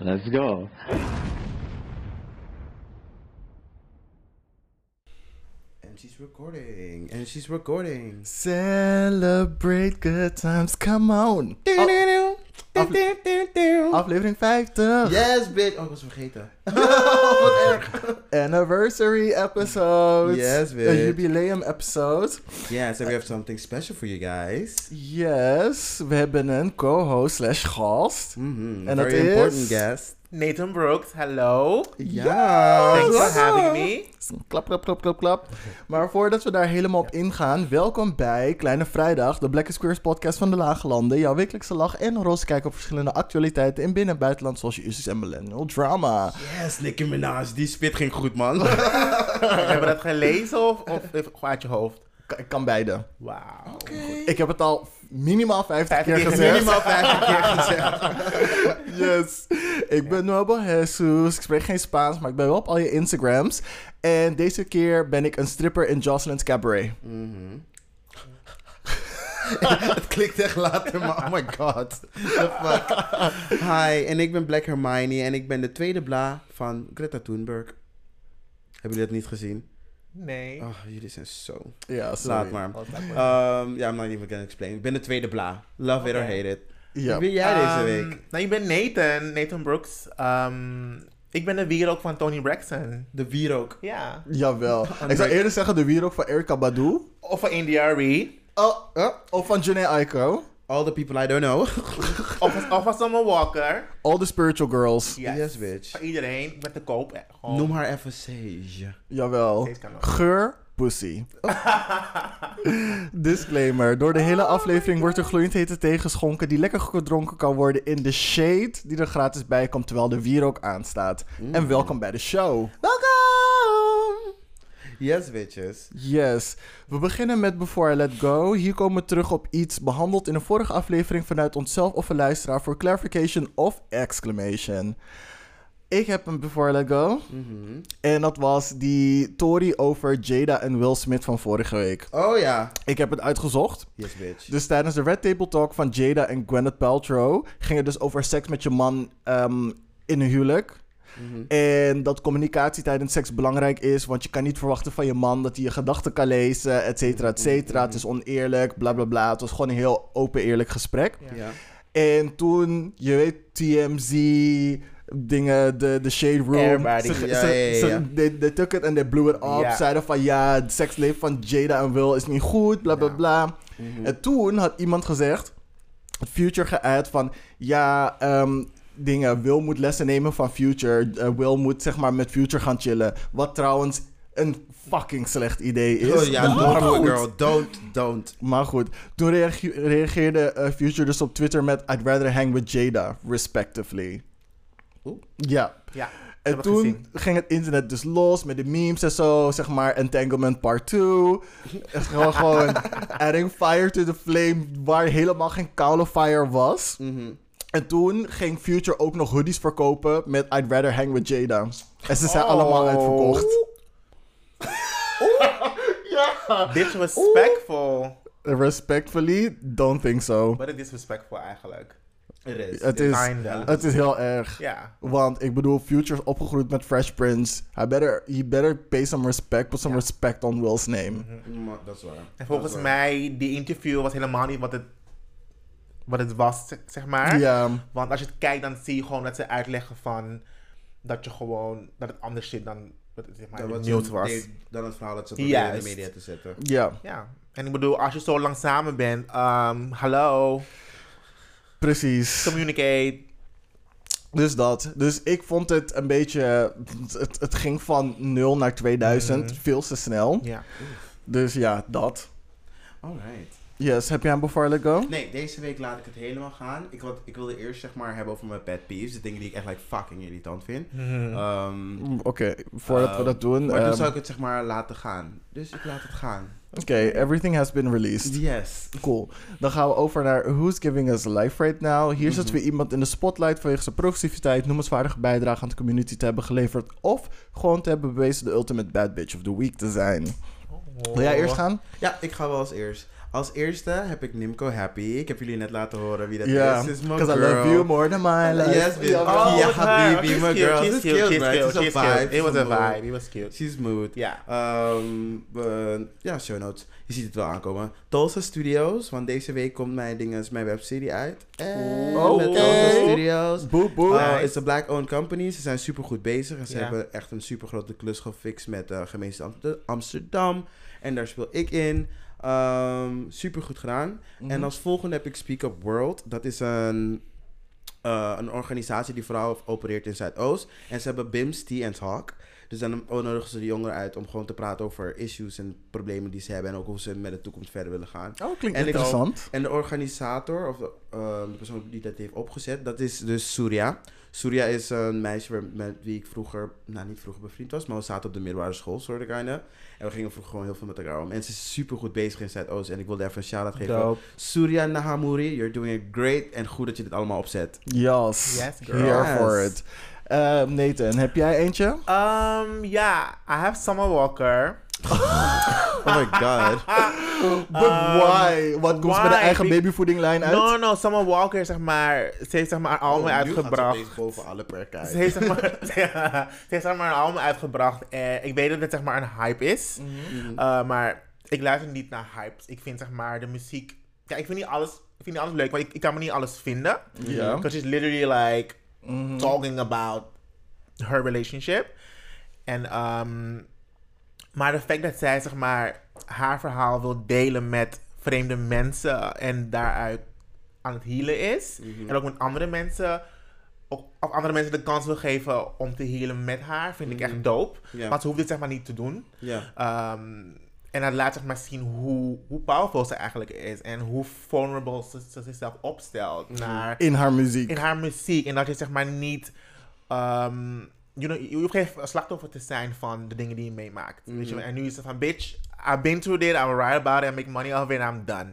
Let's go. And she's recording. And she's recording. Celebrate good times, come on. Aflevering 50. Yes, bitch. Oh, ik was vergeten. Anniversary episode. Yes, bitch. Jubileum episode. Yeah, so we have something special for you guys. Yes, we hebben een co-host slash gast. Mhm, En dat is- important guest. Nathan Brooks, hello. Ja. Thanks for having me. Klap, klap, klap, klap, klap. Maar voordat we daar helemaal op ingaan, welkom bij Kleine Vrijdag, de Black Squares podcast van de Lage Landen. Jouw wekelijkse lach en roze kijk op verschillende actualiteiten in binnen- en buitenland, zoals je usus en millennial drama. Yes, Nicki Minaj. Die spit ging goed, man. Hebben we dat gelezen of, of uit je hoofd? Ik kan beide. Wauw. Ik heb het al minimaal 50 Vijftig keer gezegd. Minimaal 50 keer gezegd. Yes. Ik ben Noble Jesus. Ik spreek geen Spaans, maar ik ben wel op al je Instagrams. En deze keer ben ik een stripper in Jocelyn's Cabaret. Mhm. Het klikt echt later, maar oh my god. The fuck. Hi, en ik ben Black Hermione en ik ben de tweede bla van Greta Thunberg. Hebben jullie dat niet gezien? Nee. Oh, jullie zijn zo... Ja, sorry. Laat maar. Um, ja, I'm not even gonna explain. Ik ben de tweede bla. Love it or hate it. Ja. Wie ben jij deze Ehm, week? Nou, ik ben Nathan, Nathan Brooks. Ehm, ik ben de wierook van Tony Braxton. De wierook. Ja. Jawel. Ik zou eerder zeggen de wierook van Erika Badu. Of van India Ree. Oh, oh. Of van Janae Aiko. All the people I don't know. Of, of van Summer Walker. All the spiritual girls. Yes. Yes, bitch. Iedereen. Met de koop. eh, Gewoon. Noem haar even Sage. Jawel. Deze kan ook. Geur, pussy. Disclaimer. Door de hele aflevering wordt er gloeiend hete thee geschonken die lekker gedronken kan worden in de shade die er gratis bij komt terwijl de wierook aanstaat. En welkom bij de show. Welkom! Yes, bitches. Yes. We beginnen met Before I Let Go. Hier komen we terug op iets behandeld in een vorige aflevering vanuit onszelf of een luisteraar voor clarification of exclamation. Ik heb een Before I Let Go. Mhm. En dat was die Tory over Jada en Will Smith van vorige week. Oh ja. Ik heb het uitgezocht. Yes, bitch. Dus tijdens de Red Table Talk van Jada en Gwyneth Paltrow ging het dus over seks met je man ehm, in een huwelijk. Mhm. En dat communicatie tijdens seks belangrijk is, want je kan niet verwachten van je man dat hij je gedachten kan lezen, et cetera, et cetera. Het is oneerlijk, bla bla bla. Het was gewoon een heel open, eerlijk gesprek. Ja. Ja. En toen, je weet, TMZ, dingen, de, de shade room. Ze, Ja, ze, ja, ja, ze- ja. they, they took it and they blew it up. Ja. Zeiden van ja, het seksleven van Jada en Will is niet goed, bla bla Ja. bla. Mhm. En toen had iemand gezegd, Future geëid van ja, ehm, dingen, Will moet lessen nemen van Future. Eh, Will moet zeg maar met Future gaan chillen. Wat trouwens een fucking slecht idee is. Oh ja, Maar don't girl. Don't, don't. Maar goed, toen reage- reageerde eh, Future dus op Twitter met I'd rather hang with Jada, respectively. Oeh. Ja. Ja. En toen gezien. ging het internet dus los met de memes en zo, zeg maar Entanglement Part 2. En gewoon, gewoon adding fire to the flame waar helemaal geen koude fire was. Mhm. En toen ging Future ook nog hoodies verkopen met I'd rather hang with Jada. En ze zijn Oh. allemaal uitverkocht. Disrespectful. Respectfully, don't think so. Wat is disrespectful eigenlijk? It is. Het is, het is heel erg. Ja. Want ik bedoel, Future is opgegroeid met Fresh Prince. Hij better, he better pay some respect, put some Ja. respect on Will's name. Maar Dat is waar. En volgens mij, die interview was helemaal niet wat het, wat het was, zeg- maar. Ja, Want als je het kijkt, dan zie je gewoon dat ze uitleggen van... Dat je gewoon, dat het anders zit dan wat het zeg maar, Dat het was. Dan het verhaal dat ze proberen in de media te zetten. ja, Ja. En ik bedoel, als je zo lang samen bent, ehm, hallo, precies. communicate. Dus dat. Dus ik vond het een beetje... Het, het ging van 0 naar 2000 Mhm. veel te snel. Ja. Dus ja, dat. Alright. Yes, heb jij een Before I Let Go? Nee, deze week laat ik het helemaal gaan. Ik, wat, ik wilde eerst zeg maar hebben over mijn pet peeves. De dingen die ik echt like, fucking irritant vind. Mhm. Ehm, Mm, Oké, voordat we eh, dat doen. Maar toen ehm, zou ik het zeg maar laten gaan. Dus ik laat het gaan. Oké, everything has been released. Yes. Cool. Dan gaan we over naar Who's Giving Us Life Right Now. Hier zit Mhm. weer iemand in de spotlight vanwege zijn progressiviteit, noemenswaardige bijdrage aan de community te hebben geleverd. Of gewoon te hebben bewezen de ultimate bad bitch of the week te zijn. Wil jij eerst gaan? Ja, ik ga wel als eerst. Als eerste heb ik Nimco Happy. Ik heb jullie net laten horen wie dat Ja, is. Is because I girl. love you more than my life. Yes, bitch. Ja, Oh, with yeah, my cute, girl. She's She's cute, cute, she's right? cute, She's a cute. vibe. It was a vibe. It was cute. She's mood. Ja. Ehm, we- ja, show notes. Je ziet het wel aankomen. Tulsa Studios, want deze week komt mijn, dinges, mijn webserie uit. En Oké. met Tulsa Studios. Boep, boep. Uh, Nice. It's a black-owned company. Ze zijn super goed bezig. En ze hebben echt een super grote klus gefixt met de gemeente Amster- Amsterdam. En daar speel ik in. Ehm super goed gedaan. Mhm. En als volgende heb ik Speak Up World. Dat is een, eh, een organisatie die vooral opereert in Zuidoost. En ze hebben BIMS, Tea and Talk. Dus dan nodigen ze de jongeren uit om gewoon te praten over issues en problemen die ze hebben. En ook hoe ze met de toekomst verder willen gaan. Oh, klinkt En interessant. En de organisator, of de, eh, de persoon die dat heeft opgezet, dat is dus Surya. Surya is een meisje met wie ik vroeger, nou niet vroeger bevriend was, maar we zaten op de middelbare school, soort kinda. En we gingen vroeger gewoon heel veel met elkaar om. En ze is super goed bezig in Zuidoost. En ik wilde even een shout-out geven. Dope. Surya Nahamuri, you're doing it great. En goed dat je dit allemaal opzet. Yes. Yes, girl. Here Yes. for it. Eh, Nathan, heb jij eentje? Um, ja, I have Summer Walker. Oh my god. But Um, why? Wat komt ze bij de eigen babyvoedinglijn uit? No, no, Summer Walker, zeg maar, ze heeft zeg maar album Oh, ze uitgebracht. opeens boven alle perken. Ze heeft, zeg maar, ze heeft zeg maar een album uitgebracht. En ik weet dat het zeg maar een hype is. Mhm. Uh, maar ik luister niet naar hypes. Ik vind zeg maar de muziek... Ja, ik vind niet alles, ik vind niet alles leuk, maar ik, ik kan me niet alles vinden. Ja. Because she's literally like Mhm. talking about her relationship. En, ehm, maar de feit dat zij zeg maar haar verhaal wil delen met vreemde mensen en daaruit aan het healen is. Mhm. En ook met andere mensen, ook, of andere mensen de kans wil geven om te healen met haar, vind ik echt dope. Ja. Want ze hoeft dit zeg maar niet te doen. Ehm, en dat laat zeg maar zien hoe, hoe powerful ze eigenlijk is. En hoe vulnerable ze, ze zichzelf opstelt Mhm. naar In haar muziek. in haar muziek. En dat je zeg maar niet. ehm, you know, je hoeft geen slachtoffer te zijn van de dingen die je meemaakt. Weet je? wel. Mhm. En nu is het van, bitch, I've been through this, I'm right about it, I make money off it, I'm done.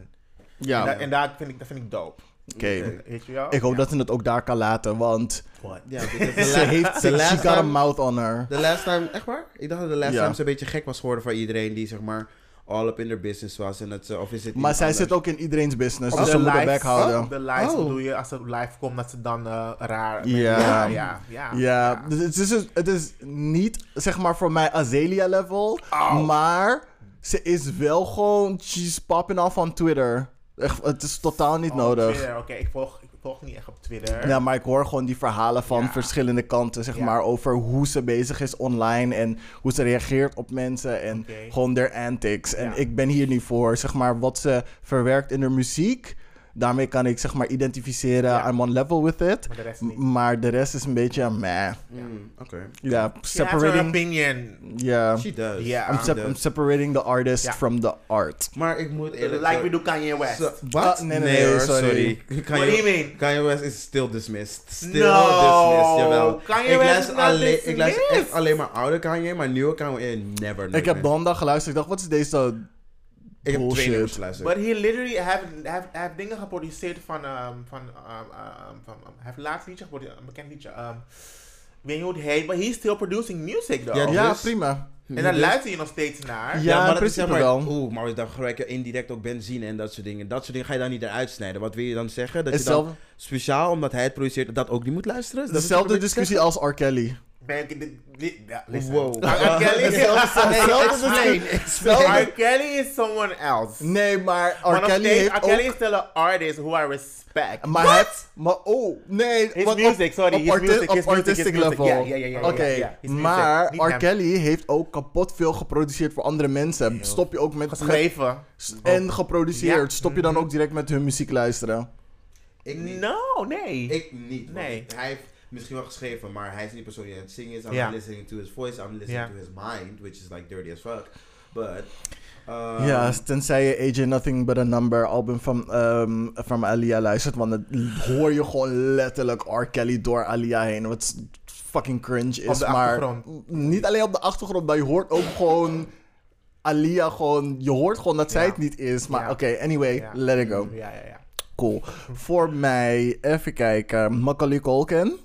Ja, En, dat, en dat, vind ik, dat vind ik dope. Oké. Wel? Ik hoop Ja. dat ze het ook daar kan laten, want ze heeft, the she last got a time- mouth on her. De last time, echt waar? Ik dacht dat de last time ze een beetje gek was geworden van iedereen die zeg maar all up in their business was. En dat ze, of is het Maar zij anders? zit ook in iedereen's business, Op dus de ze moet bek houden. Op de live Oh. bedoel je, als ze live komt, dat ze dan eh, raar... Ja. ja, ja, dus het is, dus- het is niet zeg maar voor mij Azealia level, Oh. maar ze is wel gewoon, she's popping off on Twitter. Echt, het is totaal niet Oh, nodig. Oké, ik, volg, ik volg niet echt op Twitter. Ja, maar ik hoor gewoon die verhalen van Ja. verschillende kanten, zeg Ja. maar, over hoe ze bezig is online en hoe ze reageert op mensen en gewoon their antics. En Ja. ik ben hier niet voor, zeg maar, wat ze verwerkt in haar muziek. Daarmee kan ik, zeg maar, identificeren, Ja. I'm on level with it. Maar de rest niet. M- Maar de rest is een beetje, meh. Mm, Oké. Ja, She has her separating... opinion. Ja, She does. Ja. I'm, She sep- does. I'm separating the artist from the art. Maar ik moet eerlijk Like we do Kanye West. Ah, nee, nee, sorry. What do you mean? Kanye West is still dismissed. Still No, dismissed, jawel. Kanye ik West is alleen, ik luister echt alleen maar oude Kanye, maar nieuwe Kanye, never. nooit Ik heb donderdag geluisterd. Ik dacht, wat is deze Ik heb twee nummers geluisterd. But he literally have dingen geproduceerd van, um, van, um, um, van um, hij heeft laatst liedje geproduceerd, een bekend liedje. Um, ik weet niet hoe het heet, but he's still producing music though. Ja, Ja, dus- prima. en daar luister je nog steeds naar. Ja, maar dat is maar, wel. Oeh, maar dan gebruik je indirect ook benzine en dat soort dingen. Dat soort dingen ga je dan niet eruit snijden. Wat wil je dan zeggen? Dat je dan Hetzelfde, speciaal, omdat hij het produceert, dat ook niet moet luisteren? Is dezelfde discussie als R. Kelly. Dit, dit, ja, listen. R. Kelly, hetzelfde explain, discussie. R. Kelly is someone else. Nee, maar R. Kelly steeds, heeft R. Kelly is still an artist who I respect. Maar heeft- Maar oh, nee. His want music, sorry, Op, his arti- music, op his artistic music. level. Ja, ja, ja, Oké, maar R. hem. Kelly heeft ook kapot veel geproduceerd voor andere mensen. Stop je ook met... Geschreven. en geproduceerd. Ja. Stop je dan Mhm. ook direct met hun muziek luisteren? Ik niet. No, nee. Ik niet. Nee. Hij heeft misschien wel geschreven, maar hij is niet de persoon die aan het zingen is. I'm listening to his voice, I'm listening to his mind, which is like dirty as fuck. But, um, ja, tenzij je AJ Nothing But A Number album van, ehm van Alia luistert. Want dan hoor je gewoon letterlijk R. Kelly door Alia heen. Wat fucking cringe is. Op de maar niet alleen op de achtergrond, maar je hoort ook gewoon Alia gewoon... Je hoort gewoon dat zij Ja. het niet is. Maar Ja. oké, anyway, Ja. let it go. Ja, ja, ja. Cool. Voor mij, even kijken, Macaulay Culkin.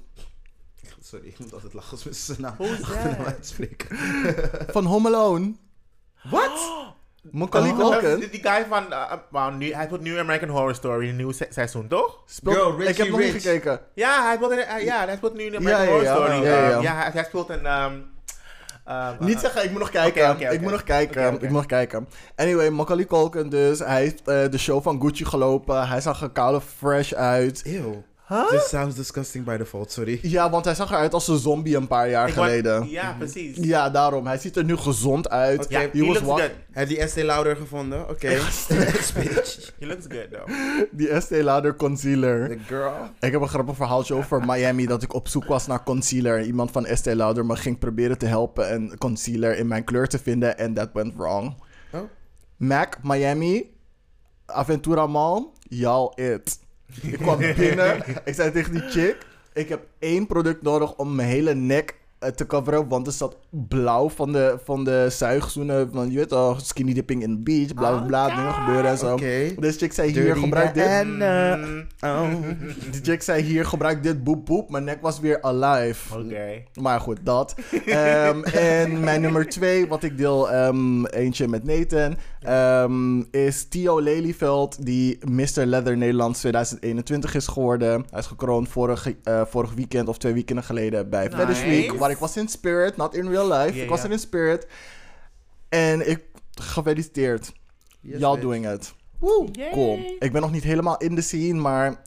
Sorry, ik moet altijd lachen als mensen zijn naam achternaam uitspreken. Van Home Alone. Wat? Macaulay Oh, Culkin Die, die guy van, uh, wauw, nu, hij speelt nu American Horror Story, een nieuw se- seizoen, toch? speelt... Girl, ik Richie heb nog niet gekeken. Ja, hij speelt, in, uh, ja, hij speelt nu in American Ja, Horror ja, Story. ja, ja. Ja, hij, hij speelt een... ehm, ehm, Niet uh, zeggen, ik moet nog kijken. Ik moet nog kijken. Ik moet nog kijken. Anyway, Macaulay Culkin dus. Hij heeft eh, de show van Gucci gelopen. Hij zag er koude fresh uit. Ew. Huh? This sounds disgusting by default, sorry. Ja, want hij zag eruit als een zombie een paar jaar ik wou- geleden. Ja, precies. Ja, daarom. Hij ziet er nu gezond uit. Oké. Ja, He he was looks good. Heb je die Estee Lauder gevonden? Oké. Bitch. He looks good, though. Die Estee Lauder concealer. The girl. Ik heb een grappig verhaaltje over Miami. Dat ik op zoek was naar concealer. En iemand van Estee Lauder me ging proberen te helpen. En concealer in mijn kleur te vinden. En that went wrong. Oh. Mac, Miami. Aventura Mall. Y'all it. Ik kwam binnen. ik zei tegen die chick. Ik heb één product nodig om mijn hele nek te coveren. Want er zat blauw van de, van de zuigzoenen. Van, je weet toch, skinny dipping in the beach. Bla bla bla. Dingen gebeuren en zo. Dus chick zei hier, Dirty gebruik dit. Mm, Oh. Chick zei hier, gebruik dit, boep boep. Mijn nek was weer alive. Oké. Maar goed, dat. Ehm, en mijn nummer twee, wat ik deel, ehm, eentje met Nathan, ehm, is Theo Lelyveld, die Mr. Leather Nederlands 2021 is geworden. Hij is gekroond vorig, eh, vorig weekend of twee weekenden geleden bij Nice. Fetish Week, ik was in spirit, not in real life. Ik was er in spirit. En ik, gefeliciteerd. Yes, Y'all doing it. Yay. cool. Ik ben nog niet helemaal in de scene, maar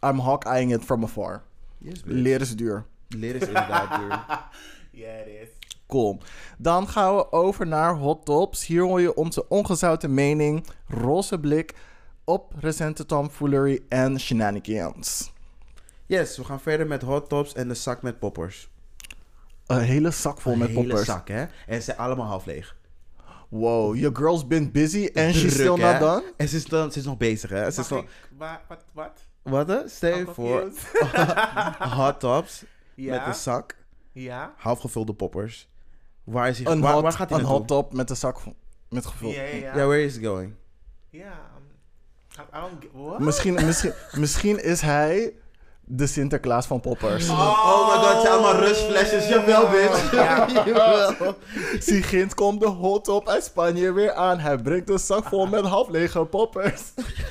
I'm hawk-eyeing it from afar. Yes. Leren is duur. Leren is inderdaad duur. Yeah, it is. Cool. Dan gaan we over naar Hot Tops. Hier hoor je onze ongezouten mening, roze blik op recente tomfoolery en shenanigans. Yes, we gaan verder met hot tops en de zak met poppers. Een hele zak vol Een met hele poppers. zak, hè? En ze zijn allemaal half leeg. Wow, your girl's been busy and she's still hè? not done? En ze is, dan, ze is nog bezig, hè? Ze is nog... wa- Wat? Wat? Wat, hè? Stel je voor, hot tops Ja. met een zak, Ja. half gevulde poppers. Waar, is hij, Een, waar, hot, waar gaat hij een hot top met een zak met gevuld. Ja, ja. where is he going? Ja. um, I- I don't get- What? Misschien, misschien, misschien is hij de Sinterklaas van poppers. Oh, my god, het zijn allemaal rustflesjes. Jawel, bitch. Ja. Jawel. Sigint komt de hot top uit Spanje weer aan. Hij brengt een zak vol met half lege poppers.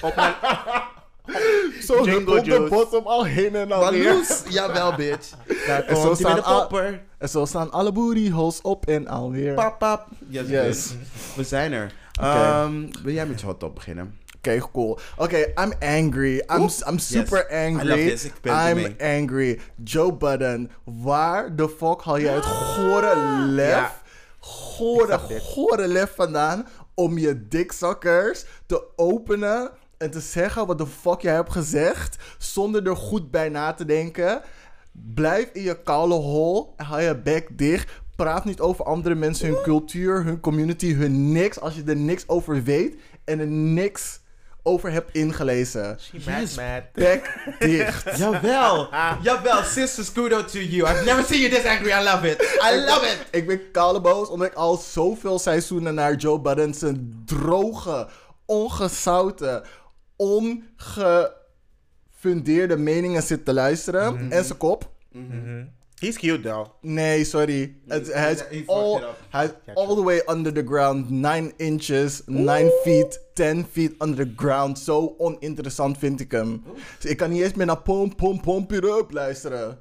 Op mijn... Zo huppelt de bottom al heen en alweer. Marloes. Jawel, bitch. Daar En zo komt staan al- popper. En zo staan alle booty holes op en alweer. Pap, pap. Yes. We zijn er. Ehm, wil jij met je hot top beginnen? Cool. Oké, I'm angry. I'm. I'm super angry. I'm angry. Joe Budden, waar de fuck haal jij het gore lef, Ja. gore, lef vandaan om je dikzakkers te openen en te zeggen wat de fuck jij hebt gezegd zonder er goed bij na te denken? Blijf in je koude hol en hou je bek dicht. Praat niet over andere mensen, hun cultuur, hun community, hun niks. Als je er niks over weet en er niks over hebt ingelezen. She mad, mad. Bek dicht. Jawel. Jawel. Sisters, kudo to you. I've never seen you this angry. I love it. I love it. Ik ben koude boos omdat ik al zoveel seizoenen naar Joe Budden zijn droge, ongezouten, ongefundeerde meningen zit te luisteren. En zijn kop. Mhm. He's cute, though. Nee, sorry. Het- hij is He all, all the way under the ground. 9 inches, 9 feet, 10 feet under the ground. Zo oninteressant vind ik hem. Dus ik kan niet eens meer naar Pom Pom Pump It Up luisteren.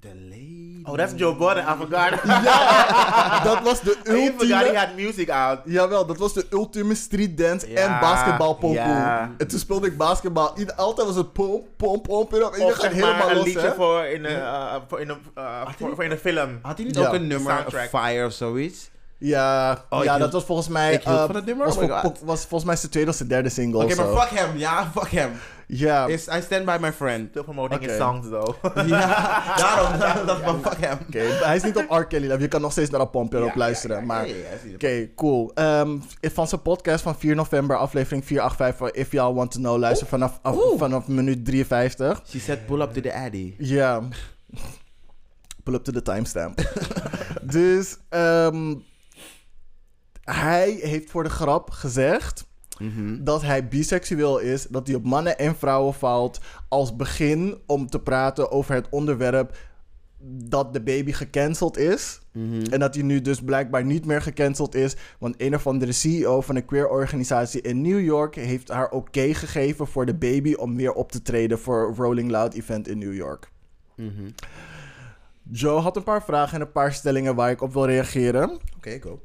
The lady. Oh, that's Joe Budden. I forgot. Ja, dat was de I even forgot he ultieme... had music out. Jawel, dat was de ultieme street dance Ja, en basketbalpokoe. ja. En toen speelde ik basketbal. Altijd was het pom, pom, pom. En je gaat helemaal maar een los, liedje hè? voor in een, uh, voor in een, uh, voor, voor in een film. Had hij niet Ja. ook een nummer, Soundtrack. Fire of zoiets? Ja, Oh, ja hield- dat was volgens mij... ik hield eh, van het nummer, Was, oh was volgens mij zijn tweede of zijn derde single. Oké, zo. maar fuck hem. Ja, fuck hem. Ja, Is, I stand by my friend. Still promoting Oké. his songs, though. ja, daarom. daarom dat van fuck hem. oké. hij is niet op R. Kelly level. Je kan nog steeds naar dat Up Ja, luisteren. ja, ja, maar. Oké, cool. Ehm, van zijn podcast van 4 november, aflevering 485 van If Y'all Want To Know, luister vanaf, af- vanaf minuut 53. She said pull up to the addy. Ja. Pull up to the timestamp. dus ehm, hij heeft voor de grap gezegd Mhm. dat hij biseksueel is, dat hij op mannen en vrouwen valt als begin om te praten over het onderwerp dat de baby gecanceld is. Mhm. En dat hij nu dus blijkbaar niet meer gecanceld is. Want een of andere CEO van een queer organisatie in New York heeft haar oké gegeven voor de baby om weer op te treden voor Rolling Loud event in New York. Mhm. Joe had een paar vragen en een paar stellingen waar ik op wil reageren. Oké, go.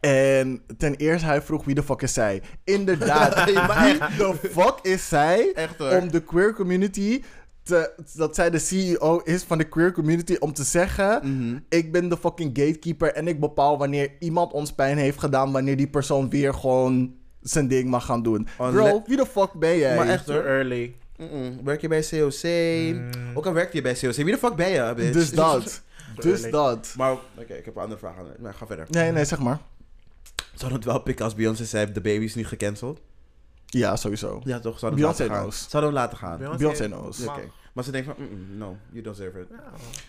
En ten eerste, hij vroeg wie de fuck is zij? Inderdaad, wie de fuck is zij Echt om de queer community te, dat zij de CEO is van de queer community om te zeggen: Mhm. ik ben de fucking gatekeeper en ik bepaal wanneer iemand ons pijn heeft gedaan, wanneer die persoon weer gewoon zijn ding mag gaan doen. Oh, Bro, wie de fuck ben jij? Maar echt hoor. early. Mm-mm. Werk je bij COC? Ook al werk je bij COC. Wie de fuck ben je, bitch? Dus dat. dus early. dat. Maar, oké, ik heb een andere vraag aan. Maar ga verder. Nee, nee, zeg maar. Zou het wel pikken als Beyoncé zei, de baby is niet gecanceld? Ja, sowieso. Ja, toch? Zou het Beyoncé laten gaan? knows. Zou het laten gaan? Beyoncé knows. Oké. Maar ze denkt van, no, you don't deserve it.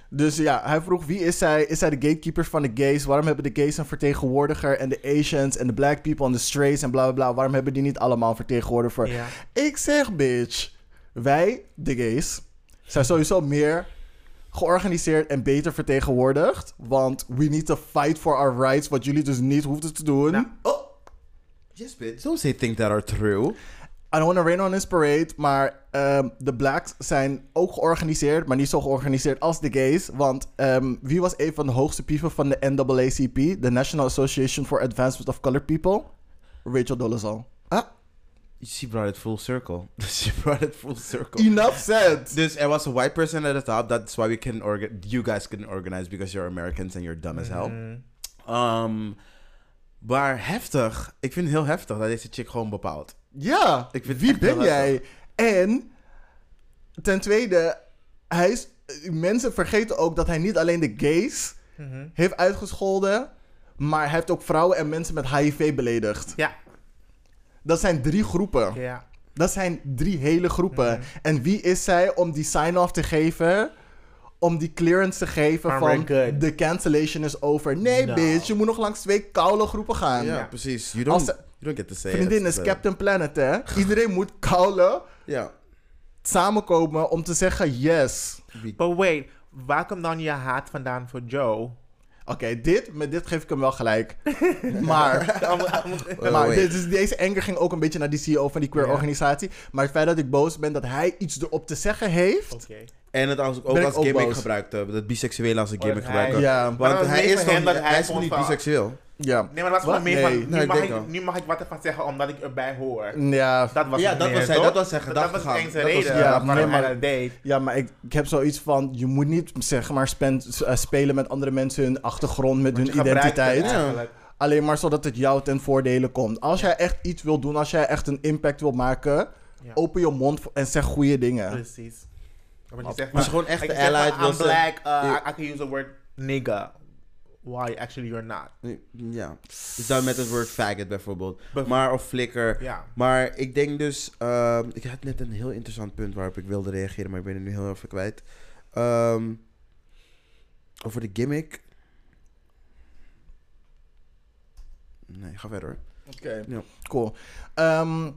Dus ja, hij vroeg wie is zij? Is zij de gatekeeper van de gays? Waarom hebben de gays een vertegenwoordiger? En de Asians en de black people en de straights en bla bla bla. Waarom hebben die niet allemaal een vertegenwoordiger? Ja. Ik zeg, bitch, wij, de gays, zijn sowieso meer georganiseerd en beter vertegenwoordigd. Want we need to fight for our rights, wat jullie dus niet hoefden te doen. Nou. Oh! Yes, bitch. Don't say things that are true. I don't want to rain on this parade, maar ehm, de blacks zijn ook georganiseerd, maar niet zo georganiseerd als de gays. Want ehm, wie was een van de hoogste pieven van de NAACP, de National Association for Advancement of Colored People? Rachel Dolezal. She brought it full circle. She brought it full circle. Enough said. Dus er was a white person at the top. That's why we can orga- you guys couldn't organize because you're Americans and you're dumb as hell. Mm. Um, maar heftig. Ik vind het heel heftig dat deze chick gewoon bepaalt. Ja, Ik vind wie ben jij? En ten tweede, hij is, mensen vergeten ook dat hij niet alleen de gays Mhm. heeft uitgescholden, maar hij heeft ook vrouwen en mensen met HIV beledigd. Ja. Dat zijn drie groepen. Ja. Dat zijn drie hele groepen. Mhm. En wie is zij om die sign-off te geven? Om die clearance te geven Maar van de cancellation is over. Nee, No. bitch, je moet nog langs twee koude groepen gaan. Ja, Ja. precies. You don't, ze- you don't get to say Vriendin it. is Captain Planet, hè? Iedereen moet koude Ja. samenkomen om te zeggen yes. But wait, waar komt dan je haat vandaan voor Joe? Oké, dit, met dit geef ik hem wel gelijk. maar maar wait. dit is, deze anger ging ook een beetje naar die CEO van die queer organisatie. Maar het feit dat ik boos ben dat hij iets erop te zeggen heeft. Oké. En het als, ook Ben als ook gimmick boos. gebruikte. Dat biseksuele als een Oh, gimmick gebruiken. Ja, Maar Want hij is dat hij hij is niet van- biseksueel. Ja. Nee, maar dat was Wat? Nee. van, nu, Nee, mag ik, nu mag ik wat ervan zeggen omdat ik erbij hoor. Ja, Dat was Ja, dat meer, was hij- dat was zijn Dat was enige Dat was- reden ja, waarom nee, hij maar- dat deed. ja, maar ik, ik heb zoiets van... Je moet niet, zeg maar, eh, spelen met andere mensen hun achtergrond, met Want hun identiteit. Alleen maar zodat het jou ten voordele komt. Als jij echt iets wil doen, als jij echt een impact wil maken... Ja. Open je mond en zeg goede dingen. Precies. Want je zegt Maar gewoon echt de wil I'm black, uh, I can use the word nigga. Why actually you're not. Ja. Dus dan met het woord faggot bijvoorbeeld. Bijv- Maar of flikker. Ja. Maar ik denk dus... ehm, ik had net een heel interessant punt waarop ik wilde reageren, maar ik ben het nu heel even kwijt. Ehm, over de gimmick. Nee, ga verder. Oké, Ja. cool. Ehm,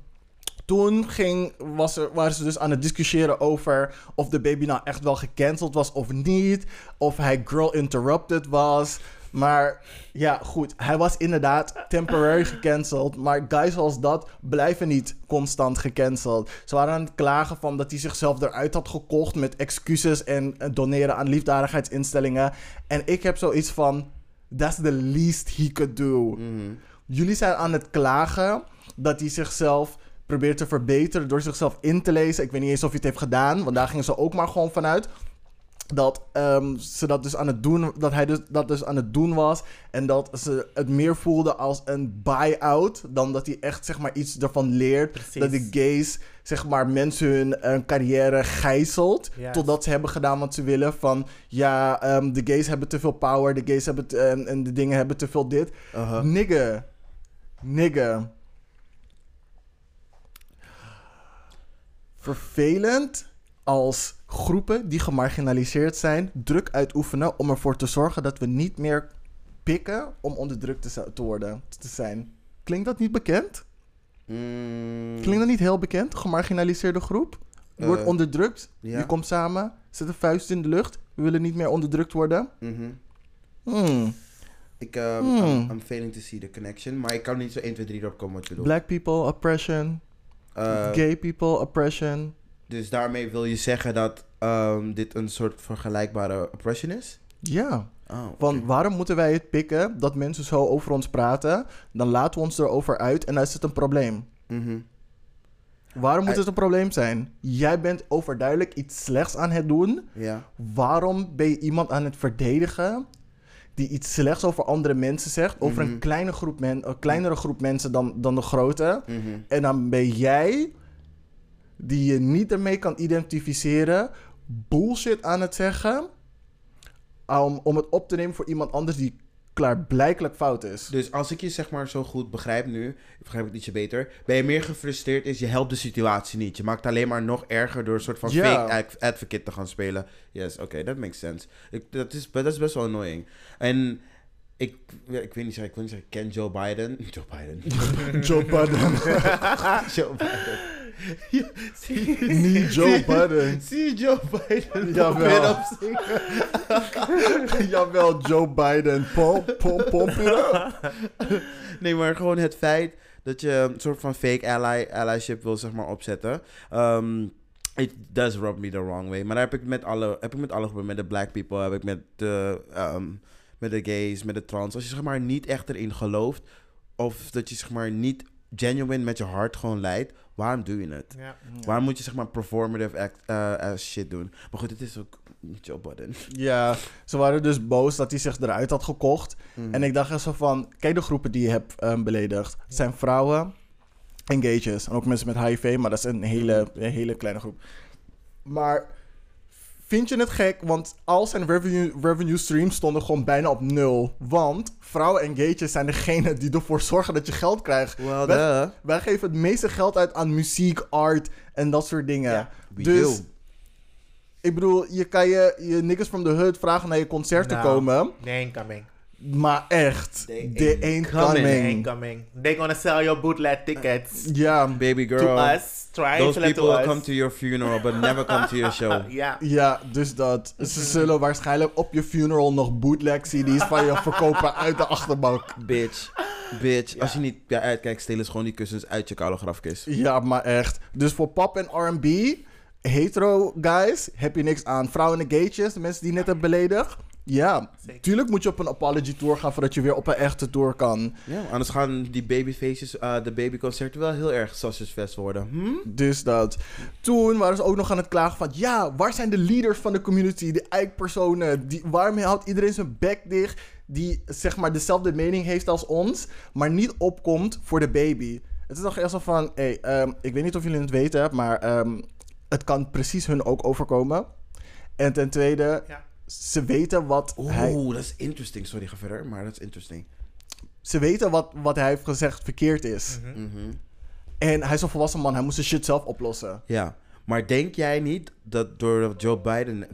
toen ging, was er, waren ze dus aan het discussiëren over of de baby nou echt wel gecanceld was of niet. Of hij girl interrupted was. Maar ja, goed. Hij was inderdaad temporary gecanceld. Maar guys als dat blijven niet constant gecanceld. Ze waren aan het klagen van dat hij zichzelf eruit had gekocht met excuses en eh, doneren aan liefdadigheidsinstellingen. En ik heb zoiets van: that's the least he could do. Mhm. Jullie zijn aan het klagen dat hij zichzelf probeert te verbeteren door zichzelf in te lezen. Ik weet niet eens of hij het heeft gedaan, want daar gingen ze ook maar gewoon vanuit. Dat ehm, ze dat dus aan het doen, dat hij dus, dat dus aan het doen was. En dat ze het meer voelden als een buy-out. Dan dat hij echt zeg maar iets ervan leert. Precies. Dat de gays zeg maar mensen hun eh, carrière gijzelt. Yes. Totdat ze hebben gedaan wat ze willen. Van ja, ehm, de gays hebben te veel power. De gays hebben te- en, en de dingen hebben te veel dit. Nigga. Nigga. Vervelend als groepen die gemarginaliseerd zijn druk uitoefenen om ervoor te zorgen dat we niet meer pikken om onderdrukt te, worden, te zijn. Klinkt dat niet bekend? Mm. Klinkt dat niet heel bekend, gemarginaliseerde groep? Je wordt Eh, onderdrukt. ja. Je komt samen, zet een vuist in de lucht. We willen niet meer onderdrukt worden. Mhm. Hmm. Ik, ehm, Hmm. I'm, I'm failing to see the connection. Maar ik kan niet zo 1, 2, 3 erop komen wat je bedoelt. Black people, oppression. Eh, Gay people, oppression. Dus daarmee wil je zeggen dat ehm, dit een soort vergelijkbare oppression is? Ja. Oh, waarom moeten wij het pikken dat mensen zo over ons praten? Dan laten we ons erover uit en dan is het een probleem. Mhm. Waarom moet I- het een probleem zijn? Jij bent overduidelijk iets slechts aan het doen. Ja. Waarom ben je iemand aan het verdedigen die iets slechts over andere mensen zegt? Over Mhm. een, kleine groep men, een kleinere groep mensen dan, dan de grote. Mhm. En dan ben jij, die je niet ermee kan identificeren, bullshit aan het zeggen. Om, om het op te nemen voor iemand anders die klaarblijkelijk fout is. Dus als ik je zeg maar zo goed begrijp nu, begrijp ik het ietsje beter, ben je meer gefrustreerd is, je helpt de situatie niet. Je maakt het alleen maar nog erger door een soort van fake ad- advocate te gaan spelen. Yes, oké, that makes sense. Ik, dat, is, dat is best wel annoying. En ik, ik weet niet zeggen, ik wil niet zeggen, ken Joe Biden. Joe Biden. Joe Biden. Joe Biden. Zie- Niet Joe Biden. Zie Joe Biden Jawel. Jawel, Joe Biden. Pom, pom, pom. Nee, maar gewoon het feit dat je een soort van fake ally, allyship wil zeg maar opzetten. Um, it does rub me the wrong way. Maar daar heb ik met alle, heb ik met alle groepen, met de black people, heb ik met de, ehm, met de gays, met de trans. Als je zeg maar niet echt erin gelooft, of dat je zeg maar niet genuine met je hart gewoon leidt, waarom doe je het? Ja. Waarom moet je zeg maar performative act, eh, as shit doen? Maar goed, het is ook Joe Budden. Ja, ze waren dus boos dat hij zich eruit had gekocht. Mm. En ik dacht zo van, kijk de groepen die je hebt ehm, beledigd. Het zijn vrouwen en gaytjes. En ook mensen met HIV, maar dat is een hele, een hele kleine groep. Maar vind je het gek? Want al zijn revenue, revenue streams stonden gewoon bijna op nul. Want vrouwen en gaytjes zijn degene die ervoor zorgen dat je geld krijgt. Well, Wij- geven het meeste geld uit aan muziek, art en dat soort dingen. Ja, dus, do. ik bedoel, je kan je, je niggas from the hood vragen naar je concert te Nou. komen. They ain't coming. Maar echt, They they ain't ain't coming. coming. They ain't coming. They gonna sell your bootleg tickets Ja, Baby girl. to us. Try Those to let people to will us. come to your funeral, but never come to your show. Ja. ja, dus dat. Ze zullen waarschijnlijk op je funeral nog bootleg CD's van je verkopen uit de achterbank. Bitch. Bitch. Als je niet ja, uitkijkt, stelen ze gewoon die kussens uit je koude grafkist. Ja, maar echt. Dus voor pop en R&B, hetero guys, heb je niks aan. Vrouwen en gaytjes, de mensen die net hebt beledigd. Ja, Zeker. tuurlijk moet je op een apology tour gaan voordat je weer op een echte tour kan. Ja, anders gaan die babyfaces, eh, de babyconcerten wel heel erg sausagefest worden. Hm? Dus dat. Toen waren ze ook nog aan het klagen van... Ja, waar zijn de leaders van de community? De eikpersonen? Die, waarom houdt iedereen zijn bek dicht? Die zeg maar dezelfde mening heeft als ons... maar niet opkomt voor de baby. Het is nog echt zo van... Hey, ehm, ik weet niet of jullie het weten... maar ehm, het kan precies hun ook overkomen. En ten tweede... Ja. Ze weten wat hij... Oeh, dat is interesting. Sorry, ga verder, maar dat is interesting. Ze weten wat, wat hij heeft gezegd verkeerd is. Mhm. Mhm. En hij is een volwassen man. Hij moest zijn shit zelf oplossen. Ja, maar denk jij niet dat door Joe Biden...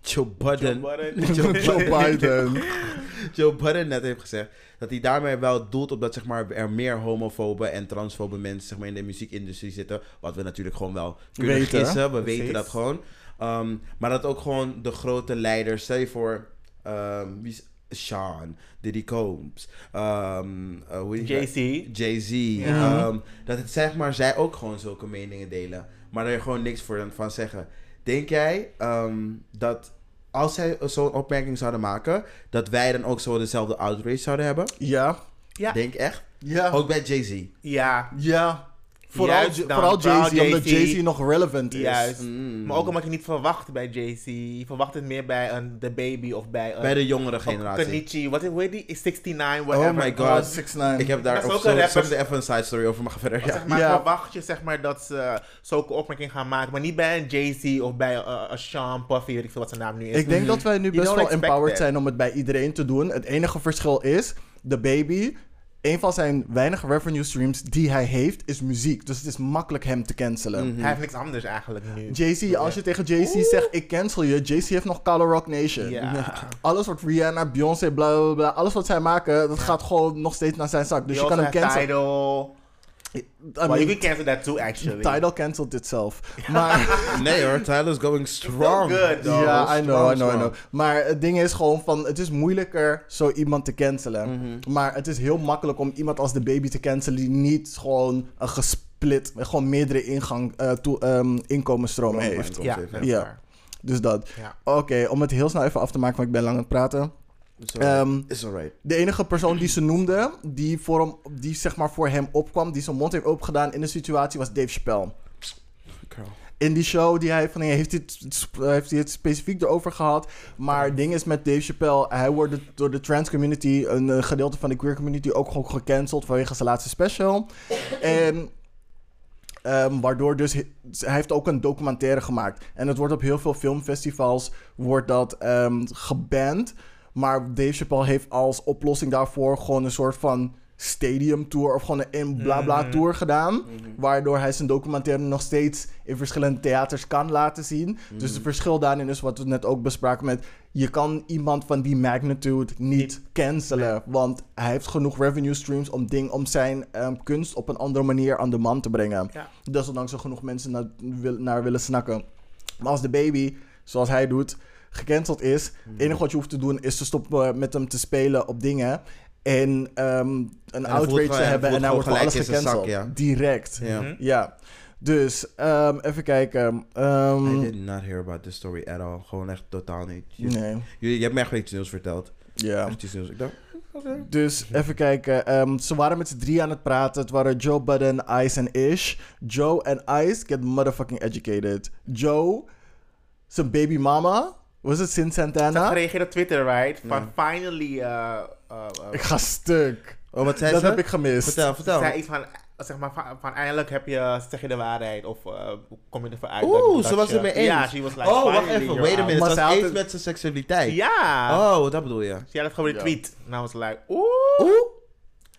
Joe Biden... Joe Joe Biden. Joe Budden net heeft gezegd dat hij daarmee wel doelt op dat zeg maar, er meer homofobe en transfobe mensen zeg maar, in de muziekindustrie zitten. Wat we natuurlijk gewoon wel kunnen Weten. gissen. We Precies. weten dat gewoon. Um, maar dat ook gewoon de grote leiders, stel je voor, um, wie is Sean, Diddy Combs, um, uh, hoe guy? JC. Jay-Z. Ja. um, dat het zeg maar, zij ook gewoon zulke meningen delen. Maar daar je gewoon niks voor van zeggen. Denk jij um, dat als zij zo'n opmerking zouden maken, dat wij dan ook zo dezelfde outrage zouden hebben? Ja. Ja. Denk echt? Ja. Ook bij Jay-Z. Ja. Ja. Vooral, Juist dan. vooral Jay-Z, omdat Jay-Z. Jay-Z nog relevant is. Juist. Mm. Maar ook omdat je niet verwacht bij JC. Je verwacht het meer bij een The Baby of bij een... bij de jongere generatie. Kenichi. Wat is, hoe heet die? 69, whatever. Oh my god. was. 6ix9ine. Ik heb daar ook zo, een rapper. soms even een side story over, maar verder. Ja. zeg maar, Ja. verwacht je zeg maar, dat ze zulke opmerkingen gaan maken. Maar niet bij een Jay-Z of bij uh, een Sean Puffy, weet ik veel wat zijn naam nu is. Ik denk dat wij nu best wel empowered that. zijn om het bij iedereen te doen. Het enige verschil is, de baby, een van zijn weinige revenue streams die hij heeft, is muziek. Dus het is makkelijk hem te cancelen. Mhm. Hij heeft niks anders eigenlijk nu. Jay-Z, als je tegen Jay-Z zegt, ik cancel je, Jay-Z heeft nog Color Rock Nation. Ja. Alles wat Rihanna, Beyoncé, bla bla bla, alles wat zij maken, dat gaat gewoon nog steeds naar zijn zak. Dus je kan hem cancelen. Tidal. I well, mean, you can cancel that too, actually. Tidal cancelled itself. Maar... Nee hoor, Tyler's going strong. good, though. Ja, I know, I know, I know. Maar het ding is gewoon van, het is moeilijker zo iemand te cancelen. Mhm. Maar het is heel makkelijk om iemand als de baby te cancelen die niet gewoon een gesplit, gewoon meerdere ingang, eh, toe- ehm, inkomensstromen heeft. Ja, is Ja. Dus dat. Ja. Oké, om het heel snel even af te maken, want ik ben lang aan het praten. It's alright. Ehm, It's alright. De enige persoon die ze noemde, die voor hem, die zeg maar voor hem opkwam, die zijn mond heeft opengedaan in de situatie, was Dave Chappelle. Girl. In die show die hij van heeft hij het, heeft hij het specifiek erover gehad. Maar het ding is met Dave Chappelle, hij wordt door de trans community, een gedeelte van de queer community, ook gewoon gecanceld vanwege zijn laatste special. en ehm, waardoor dus, hij hij heeft ook een documentaire gemaakt. En het wordt op heel veel filmfestivals, wordt dat ehm geband. Maar Dave Chappelle heeft als oplossing daarvoor gewoon een soort van stadium tour of gewoon een bla bla Mhm. tour gedaan. Waardoor hij zijn documentaire nog steeds in verschillende theaters kan laten zien. Dus het verschil daarin is wat we net ook bespraken met... Je kan iemand van die magnitude niet Niet. cancelen. Want hij heeft genoeg revenue streams om, ding, om zijn ehm, kunst op een andere manier aan de man te brengen. Ja. Desondanks er genoeg mensen naar, naar willen snakken. Maar als de baby, zoals hij doet, gecanceld is... Het enige wat je hoeft te doen is te stoppen met hem te spelen op dingen... En ehm, een outrage te hebben en hij wordt voor alles gecanceld. zak, ja. Direct. Ja. Mhm. Ja. Dus, ehm, even kijken. Ehm, I did not hear about this story at all. Gewoon echt totaal niet. Je, nee. je, je hebt me echt iets nieuws verteld. Ja. Echt iets nieuws. Ik dacht. Dus even kijken. Ehm, ze waren met z'n drie aan het praten. Het waren Joe Budden, Ice en Ish. Joe en Ice get motherfucking educated. Joe, zijn baby mama, was het Sin Ze had Santana? gereageerd op Twitter, right? Van Ja. finally... uh, uh, uh, Ik ga stuk. Oh, wat zei Dat ze? heb ik gemist. Vertel, vertel. zei iets van, zeg maar, van, van eindelijk heb je, zeg je de waarheid of uh, kom je ervoor uit. Oeh, dat- ze was het mee eens. Ja, she was like, oh, wacht even. Wait a minute. Ze was eens met zijn seksualiteit. Ja. Oh, dat bedoel je. Ze had het gewoon Ja. retweet. En I was like, oeh, Oeh.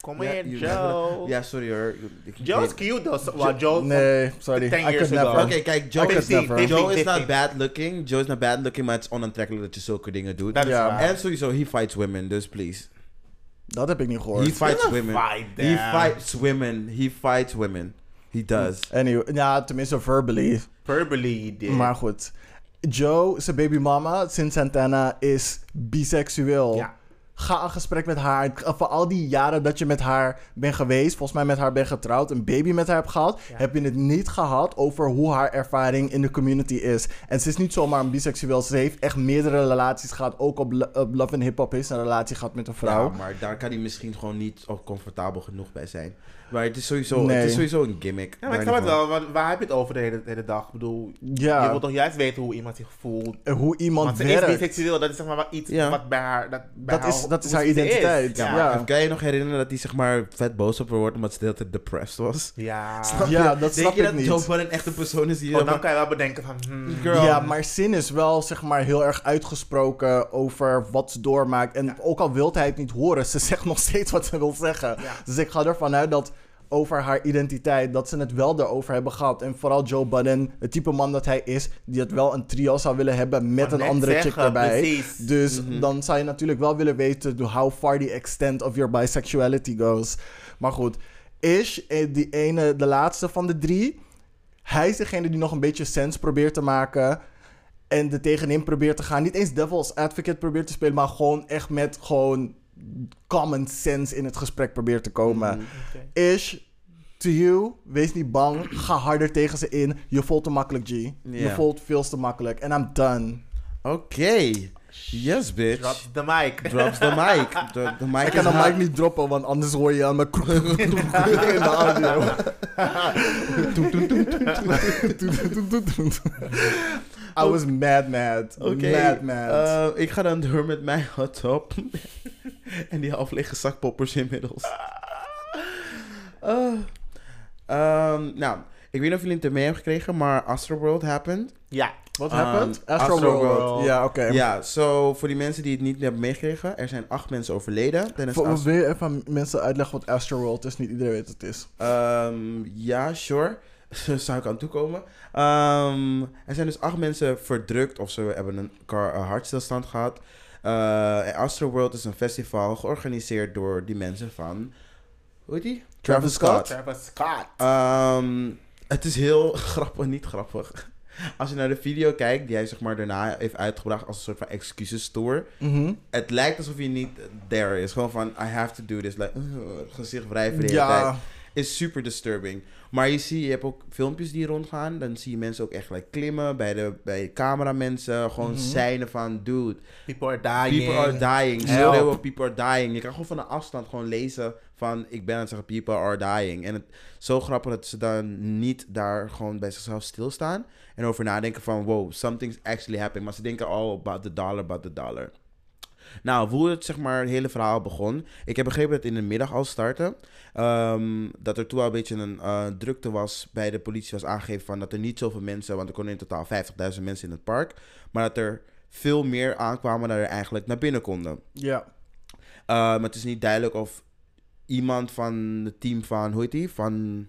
Kom Ja, in, Joe. Ja, sorry hoor. Ik- Joe's cute though. So, well, Joe, Nee, sorry. Ten I years never. Oké, kijk, Joe is, never. Joe is not bad looking. Joe is not bad looking, maar het is onaantrekkelijk dat je zulke dingen doet. dat waar. En sowieso, he fights women, dus please. Dat heb ik niet gehoord. He fights women. fight He fights women. He fights women. He does. Anyway, ja, tenminste verbally. Verbally he did. Maar goed. Joe, zijn baby mama, Sin Santana, is biseksueel. Ja. Ga een gesprek met haar. Voor al die jaren dat je met haar bent geweest, volgens mij met haar bent getrouwd, een baby met haar hebt gehad, Ja. heb je het niet gehad over hoe haar ervaring in de community is. En ze is niet zomaar een biseksueel. Ze heeft echt meerdere relaties gehad. Ook op, Lo- op Love and Hip Hop ze een relatie gehad met een vrouw. Ja, maar daar kan hij misschien gewoon niet op comfortabel genoeg bij zijn. Maar het is sowieso, Nee. het is sowieso een gimmick. Ja, maar ik snap het wel. Want waar heb je het over de hele, de hele dag? Ik bedoel, Ja. je wilt toch juist weten hoe iemand zich voelt. En hoe iemand Want ze werkt. is biseksueel. Dat is zeg maar wel iets Ja. wat bij haar... Dat, bij Dat is- haar, dat is haar is. identiteit. Ja. Ja, Ja. Kan je je nog herinneren dat hij zeg maar vet boos op haar wordt omdat ze de hele tijd depressed was? Ja. Snap Ja, je? dat Denk snap je ik dat niet. Joe Budden echt een persoon is die... Oh, dan kan je wel bedenken van... hmm, Girl. Ja, maar Sin is wel zeg maar heel erg uitgesproken over wat ze doormaakt. En Ja. ook al wil hij het niet horen, ze zegt nog steeds wat ze wil zeggen. Ja. Dus ik ga ervan uit dat over haar identiteit, dat ze het wel daarover hebben gehad. En vooral Joe Budden, het type man dat hij is, die het wel een trio zou willen hebben met een andere chick erbij. precies. Dus Mhm. dan zou je natuurlijk wel willen weten how far the extent of your bisexuality goes. Maar goed, Ish, eh, die ene, de laatste van de drie. Hij is degene die nog een beetje sens probeert te maken. En er tegenin probeert te gaan. Niet eens devil's advocate probeert te spelen, maar gewoon echt met gewoon common sense in het gesprek probeert te komen. Oké. Ish, to you, wees niet bang. Ga harder tegen ze in. Je voelt te makkelijk, G. Je voelt veel te makkelijk. En I'm done. Oké. Yes, bitch. Drops the mic. Drops the mic. De, de mic Ik is kan de mic niet droppen, want anders hoor je aan mijn in de audio. I was mad mad. Oké. Mad mad. eh, ik ga dan door met mijn hot top. en die half lege zakpoppers inmiddels. Ehm, nou, ik weet niet of jullie het mee hebben gekregen, maar Astroworld happened. Ja. Wat um, happened? Astroworld. Ja, oké. Ja, zo voor die mensen die het niet hebben meegekregen, er zijn acht mensen overleden tijdens Voor- Astro- Wil je even aan mensen uitleggen wat Astroworld is? Niet iedereen weet wat het is. Ehm, ja, sure. Zou ik aan toekomen. Ehm, er zijn dus acht mensen verdrukt of ze hebben een car, een hartstilstand gehad. Uh, Astroworld is een festival georganiseerd door die mensen van Hoe heet die? Travis Scott. Travis Scott. Ehm, het is heel grappig, niet grappig. Als je naar de video kijkt die hij zeg maar daarna heeft uitgebracht als een soort van excuses tour. Mhm. Het lijkt alsof hij niet there is. Gewoon van, I have to do this. Like, uh, gezicht wrijven de hele tijd. Is super disturbing. Maar je ziet, je hebt ook filmpjes die rondgaan. Dan zie je mensen ook echt like, klimmen bij de, bij cameramensen. Gewoon seinen van, dude, People are dying. People are dying. Schreeuwen, people are dying. Je kan gewoon van een afstand gewoon lezen van... Ik ben aan het zeggen, people are dying. En het zo grappig dat ze dan niet daar gewoon bij zichzelf stilstaan. En over nadenken van... Wow, something's actually happening. Maar ze denken all about the dollar, about the dollar. Nou, hoe het zeg maar het hele verhaal begon. Ik heb begrepen dat het in de middag al startte. Ehm, dat er toen al een beetje een eh, drukte was bij de politie. Was aangegeven van dat er niet zoveel mensen... Want er konden in totaal 50.000 mensen in het park. Maar dat er veel meer aankwamen dan er eigenlijk naar binnen konden. ja. Uh, maar het is niet duidelijk of iemand van het team van, hoe heet die? Van,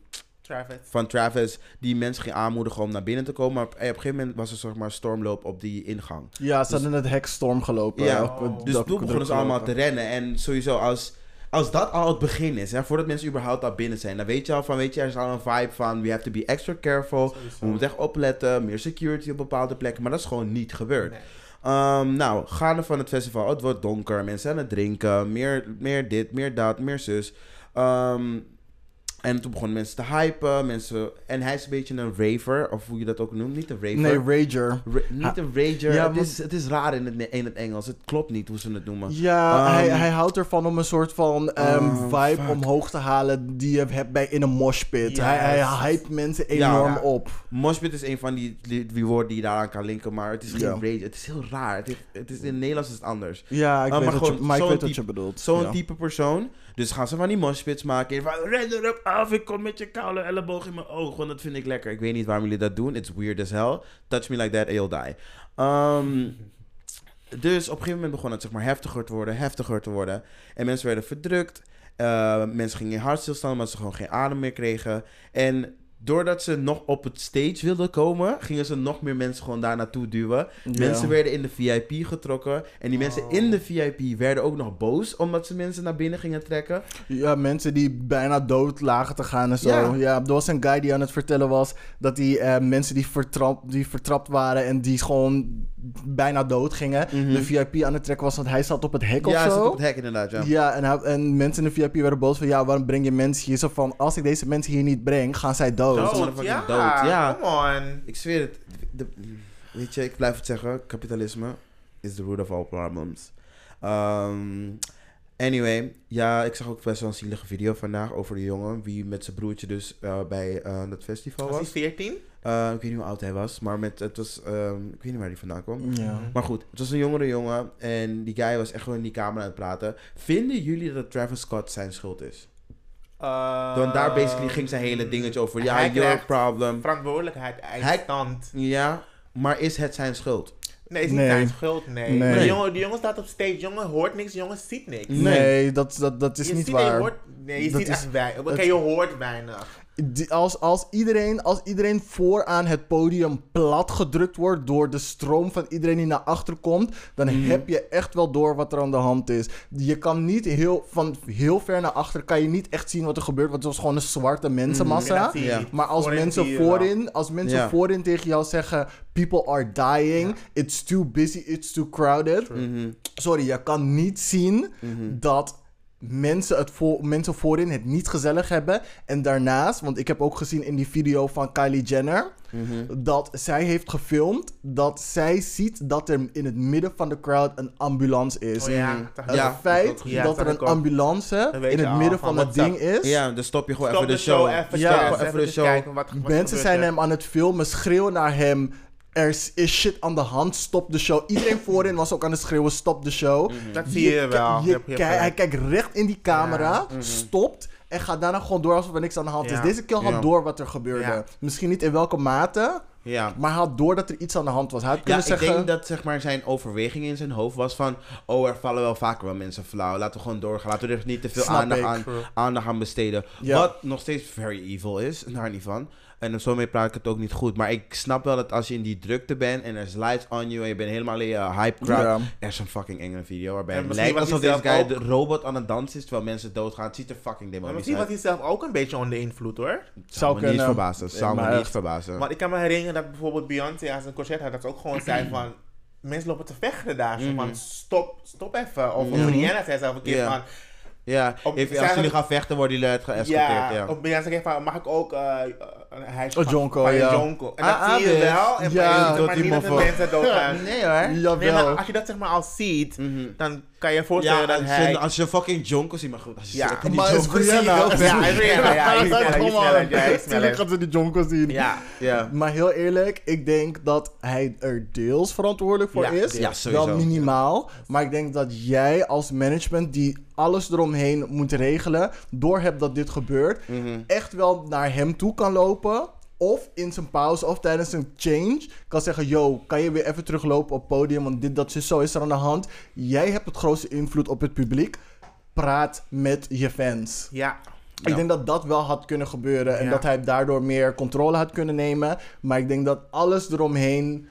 Travis. van Travis, die mensen ging aanmoedigen om naar binnen te komen. Maar op, eh, op een gegeven moment was er zeg maar stormloop op die ingang. ja, ze hadden het hek storm gelopen. Ja, Ook, oh. eh, Dus dat- toen begonnen ze allemaal te rennen. En sowieso als, als dat al het begin is, hè, voordat mensen überhaupt al binnen zijn, dan weet je al van, weet je, er is al een vibe van, we have to be extra careful. We moeten echt opletten, meer security op bepaalde plekken. Maar dat is gewoon niet gebeurd. Nee. Ehm, nou, gaande van het festival. Het wordt donker. Mensen aan het drinken. Meer, meer dit, meer dat, meer zus. Ehm, en toen begonnen mensen te hypen. Mensen, en hij is een beetje een raver. Of hoe je dat ook noemt. Niet een raver. Nee, Rager. Ra- niet een rager. ja, het, is, het is raar in het, in het Engels. Het klopt niet hoe ze het noemen. Ja, Ehm, hij, hij houdt ervan om een soort van ehm, Oh, vibe fuck. omhoog te halen die je hebt bij in een moshpit. Yes. Hij, hij hypt mensen enorm Ja. op. Moshpit is een van die, die, die woorden die je daaraan kan linken. Maar het is geen Ja. rage. Het is heel raar. Het is, het is, in het Nederlands is het anders. Ja, ik Ah, weet maar wat je, maar ik weet wat je bedoelt. Zo'n type persoon. Dus gaan ze van die moshpits maken. Van, ren erop af, ik kom met je koude elleboog in mijn oog. Want dat vind ik lekker. Ik weet niet waarom jullie dat doen. It's weird as hell. Touch me like that and you'll die. Ehm, dus op een gegeven moment begon het zeg maar heftiger te worden, heftiger te worden. En mensen werden verdrukt. Eh, mensen gingen in hartstilstand omdat ze gewoon geen adem meer kregen. En doordat ze nog op het stage wilden komen, gingen ze nog meer mensen gewoon daar naartoe duwen. Ja. Mensen werden in de VIP getrokken. En die mensen Oh. in de VIP werden ook nog boos omdat ze mensen naar binnen gingen trekken. Ja, mensen die bijna dood lagen te gaan en zo. Ja. Ja, er was een guy die aan het vertellen was dat die eh, mensen die, vertrapt, die vertrapt waren en die gewoon bijna dood gingen, Mhm. de VIP aan het trekken was, want hij zat op het hek ja, of zo. zit op het hek inderdaad, ja. Ja, en, hij- en mensen in de VIP werden boos van... Ja, waarom breng je mensen hier? Zo van, als ik deze mensen hier niet breng, gaan zij dood. Dood. Ja. dood, ja. Come on. Ik zweer het. De, weet je, ik blijf het zeggen. Kapitalisme is the root of all problems. Ehm, anyway, ja, ik zag ook best wel een zielige video vandaag over de jongen... wie met zijn broertje dus eh, bij eh dat festival Was hij was. 14? Eh, ik weet niet hoe oud hij was, maar met, het was... ehm, ik weet niet waar hij vandaan kwam. Ja. Maar goed, het was een jongere jongen en die guy was echt gewoon in die camera aan het praten. Vinden jullie dat Travis Scott zijn schuld is? Want daar basically ging zijn hele dingetje over. Ja, Hij your problem. Verantwoordelijkheid, Hij- eindstand. Ja, maar is het zijn schuld? Nee, is niet Nee. zijn schuld, nee. Nee. Maar Die, jongen, die jongen staat op stage, jongen hoort niks, jongen ziet niks. Nee. Nee, dat, dat, dat is je niet ziet, waar. Je hoort, nee, je Dat ziet is- echt weinig. Oké, je hoort weinig. Die- als, als, iedereen, als iedereen vooraan het podium plat gedrukt wordt door de stroom van iedereen die naar achter komt, dan Mhm. heb je echt wel door wat er aan de hand is. Je kan niet heel, van heel ver naar achter, kan je niet echt zien wat er gebeurt, want het was gewoon een zwarte mensenmassa. Niet. Maar als Voorin mensen wel. voorin, als mensen Ja. voorin tegen jou zeggen: People are dying, it's too busy, it's too crowded. Mhm, Sorry, je kan niet zien mhm. dat mensen, het voor, mensen voorin het niet gezellig hebben. En daarnaast, want ik heb ook gezien in die video van Kylie Jenner, Mhm. dat zij heeft gefilmd dat zij ziet dat er in het midden van de crowd een ambulance is. Oh ja, Mhm. Het Ja, feit. Ja, dat dat er een ook. ambulance in het al midden van het dat- ding is. Ja, dan stop je gewoon Stop even de show. even, Ja, even even, de show. kijken wat, wat Mensen zijn hem aan het filmen, schreeuwen naar hem. Er is is shit aan de hand, stop de show. Iedereen voorin was ook aan het schreeuwen, stop de show. Dat zie je wel. Je kijk- hij kijkt recht in die camera, Ja. Mhm. stopt en gaat daarna gewoon door alsof er niks aan de hand Ja. is. Deze keer had Ja. door wat er gebeurde. Ja. Misschien niet in welke mate, Ja. maar hij had door dat er iets aan de hand was. Hij had Ja, kunnen ik zeggen... denk dat zeg maar, zijn overweging in zijn hoofd was van... Oh, er vallen wel vaker wel mensen flauw. Laten we gewoon doorgaan. Laten we er niet te veel aandacht ik. aan, aandacht aan besteden. Ja. Wat nog steeds very evil is, daar niet van. En zo mee praat ik het ook niet goed. Maar ik snap wel dat als je in die drukte bent en er is lights on you en je bent helemaal in je hype crowd. Ja. Er is een fucking enge video waarbij En het misschien lijkt alsof deze guy ook- de robot aan het dansen is terwijl mensen doodgaan. Het ziet er fucking Maar demonisch misschien was uit. hij zelf ook een beetje onder invloed hoor. Zou me niet kunnen. verbazen. Zou me Maar niet echt. verbazen. Want ik kan me herinneren dat bijvoorbeeld Beyoncé aan zijn concert had, dat ze ook gewoon zei van... Mensen lopen te vechten daar. Zo Mhm. van, stop, stop even. Of, Mhm. Rihanna zei zelf een keer Ja. van... Ja, als jullie gaan vechten worden jullie uit geëscorteerd. Ja, Ja, of Beyoncé zei van, mag ik ook eh, een huisje Een van- jonko, van je ja. jonko? En Ah, dat zie je ah, wel. En ja, ja, dat maar die niet dat mensen doodgaan. Nee hoor. Nee, Jawel. maar als je dat zeg maar al ziet, Mhm. dan kan je je voorstellen Ja, dat als, hij... je, als je fucking Jonko ziet, maar goed, als je Ja, die maar is. Ja, hij is ja, hij is Ja, sneller, hij is ja, hij is Tuurlijk gaat ze die jonko zien. Ja, Ja. Maar heel eerlijk, ik denk dat hij er deels verantwoordelijk voor Ja, is. Ja, sowieso. Wel minimaal. Maar ik denk dat jij als management die alles eromheen moet regelen, doorhebt dat dit gebeurt, Mhm. echt wel naar hem toe kan lopen. Of in zijn pauze of tijdens een change kan zeggen: Yo, kan je weer even teruglopen op het podium? Want dit, dat, zo is er aan de hand. Jij hebt het grootste invloed op het publiek. Praat met je fans. ja. Ik denk dat dat wel had kunnen gebeuren en Ja. dat hij daardoor meer controle had kunnen nemen. Maar ik denk dat alles eromheen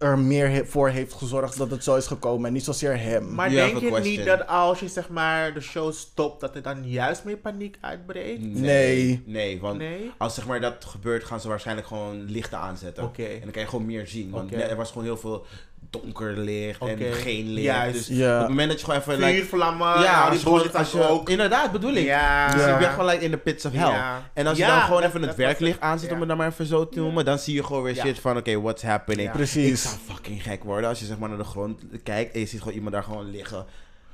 er meer he- voor heeft gezorgd dat het zo is gekomen en niet zozeer hem. Maar You denk je niet dat als je zeg maar de show stopt, dat er dan juist meer paniek uitbreekt? Nee. Nee, want Nee? als zeg maar dat gebeurt, gaan ze waarschijnlijk gewoon lichten aanzetten. Oké. En dan kan je gewoon meer zien. Want Oké. er was gewoon heel veel donker licht en geen licht. Juist. Dus Ja. op het moment dat je gewoon even... like, Vuurvlammen, ja, als die bullshit als je, ook. Inderdaad, bedoel ik. Ja. Dus Ja. je bent gewoon like in de pits of hell. Ja. En als je Ja, dan gewoon dat- even het werklicht aanzet, om het dan maar even zo te noemen, dan zie je gewoon weer Ja. shit van, oké, what's happening? Ja. Ik Precies. zou fucking gek worden als je zeg maar naar de grond kijkt en je ziet gewoon iemand daar gewoon liggen.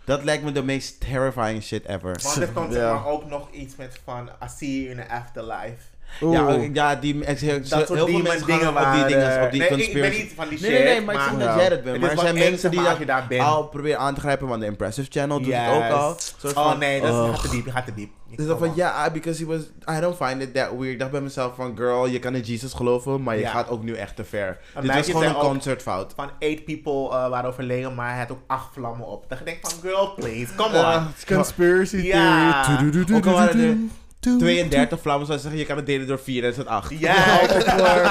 Dat lijkt me de meest terrifying shit ever. Want er komt zeg Ja. maar ook nog iets met van, I see you in the afterlife. Oeh. Ja, ja, die ik zeg- Dat heel veel demon mensen dingen op die dingen, op die nee, ik- conspiracy. ik ben niet van die Nee, shit, nee, nee, maar ik zeg dat jij dat bent. Het Maar is er zijn mensen die maar, dat daar al proberen aan te grijpen, want de Impressive Channel doet het ook al. Soort Oh van- nee, dat gaat te diep, gaat te diep. Dus van, ja, because he was, I don't find it that weird. Ik dacht bij mezelf van, girl, je kan in Jesus geloven, maar je Ja. gaat ook nu echt te ver. Dit was gewoon een concertfout. Van eight people eh, waren overleden, maar hij had ook acht vlammen op. Dan denk ik van, girl, please, come on. Conspiracy theory. Al waren er Toedoedoedoe. 32 vlammen, zou je zeggen, je kan het delen door 4 en is het 8. Ja, Hou op hoor.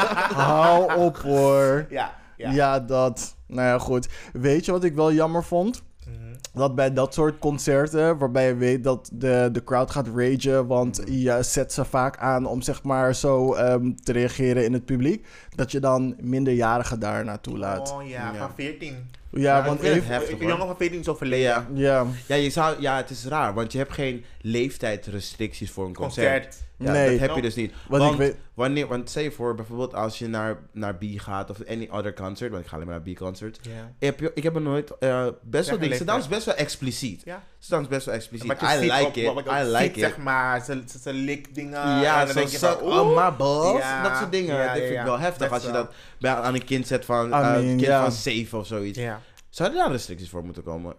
Hou op hoor. ja, ja. Ja. dat. Nou ja, goed. Weet je wat ik wel jammer vond? Mhm. Dat bij dat soort concerten, waarbij je weet dat de, de crowd gaat ragen, want je zet ze vaak aan om zeg maar zo ehm, te reageren in het publiek, dat je dan minderjarigen daar naartoe laat. Oh ja, Ja. van 14. ja, Ja, want ik vind het even... heftig, Een jongen van 14 is overleden. Ja. Ja, Ja, je zou, ja, het is raar, want je hebt geen leeftijdsrestricties voor een concert. Concert. Ja, Nee. dat heb je dus niet. wat want ik weet... wanneer, want stel je voor, bijvoorbeeld als je naar, naar B gaat of any other concert, want ik ga alleen maar naar B-concert. Ja. Heb je, ik heb er nooit eh, best wel dingen. Ze dansen best wel expliciet. Ja. Ze dansen best wel expliciet. I like op- it. I like ziet, it. zeg maar. Ze, ze, ze likt dingen. ja, en dan zo denk je suck van, on oeh. my balls. Dat soort dingen. ja, dat vind ik wel heftig Best als je dat bij, aan een kind zet van, I eh, kind van 7 of zoiets. Ja. Zouden daar restricties voor moeten komen?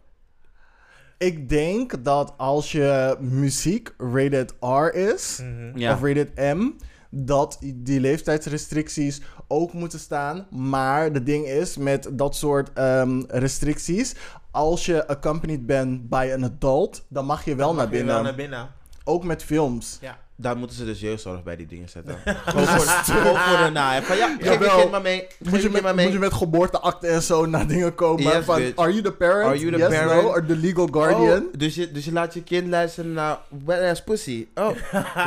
Ik denk dat als je muziek rated R is, Mhm. of rated M, dat die leeftijdsrestricties ook moeten staan. Maar de ding is, met dat soort ehm, restricties, als je accompanied bent bij een adult, dan mag je wel Dan naar binnen. wel naar binnen. Ook met films. Ja. Daar moeten ze dus jeugdzorg bij die dingen zetten. Gewoon voor, voor de naai. Van ja, geef je kind maar mee. Moet je, je met, maar mee. moet je met geboorteakte en zo naar dingen komen. Yes, van, bitch. are you the parent? Are you the yes, parent? no? Or the legal guardian? Oh, dus, je, dus je laat je kind luisteren naar wet ass pussy. Oh,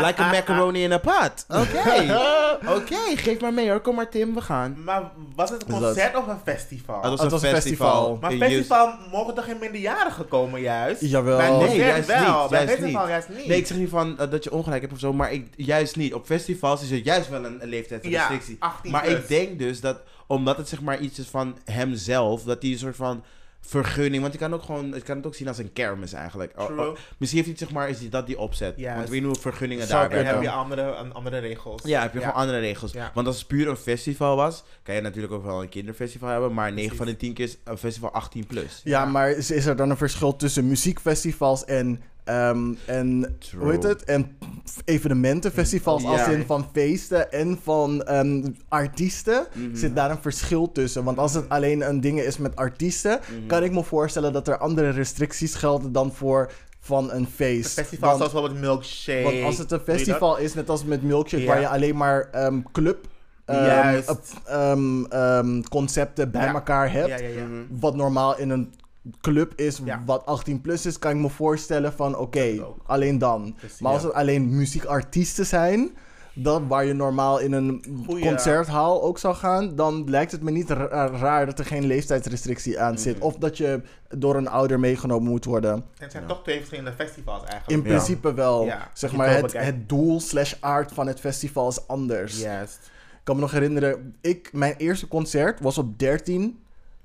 like a macaroni in a pot. Oké. Oké, geef maar mee hoor. Kom maar Tim, we gaan. Maar was het een Dus concert of een festival? Dat Het was een festival. maar Je- festival mogen toch geen minderjarigen komen juist? Jawel. Bij Nee, juist wel. niet, Bij juist festival niet. juist niet. Nee, ik zeg niet van eh, dat je ongelijk hebt of zo, maar ik, juist niet. Op festivals is er juist wel een, een leeftijdsrestrictie. Ja, 18 maar plus. ik denk dus dat, omdat het zeg maar iets is van hemzelf, dat hij een soort van vergunning, want je kan ook gewoon, je kan het ook zien als een kermis eigenlijk. Oh, True. oh, misschien heeft hij zeg maar, is die, dat die opzet. Want niet hoe vergunningen daar werken. heb je andere, andere regels. Ja, heb je gewoon andere regels. Ja. Want als het puur een festival was, kan je natuurlijk ook wel een kinderfestival hebben, maar 9 Precies. van de 10 keer is een festival 18 plus. Ja, maar is, is er dan een verschil tussen muziekfestivals en, ehm, en True. hoe heet het? En evenementenfestivals als Ja. in van feesten en van ehm, artiesten? Mhm. Zit daar een verschil tussen? Want als het alleen een ding is met artiesten, Mhm. kan ik me voorstellen dat er andere restricties gelden dan voor van een feest. Een festival Want- zoals bijvoorbeeld Milkshake. Want als het een festival is, net als met Milkshake, waar je alleen maar ehm, club ehm, ehm, ehm, concepten bij Ja. elkaar hebt. Ja, ja, ja. Mhm. Wat normaal in een club is, Ja. wat 18 plus is, kan ik me voorstellen van oké, alleen dan. Precies. Maar als Ja. het alleen muziekartiesten zijn, dat waar je normaal in een Goeie. concerthaal ook zou gaan, dan lijkt het me niet ra- raar dat er geen leeftijdsrestrictie aan zit. Mhm. Of dat je door een ouder meegenomen moet worden. En het zijn Ja. toch twee verschillende festivals eigenlijk. In principe wel. Ja, Zeg maar, het het, doel slash aard van het festival is anders. Juist. Ik kan me nog herinneren, ik, mijn eerste concert was op 13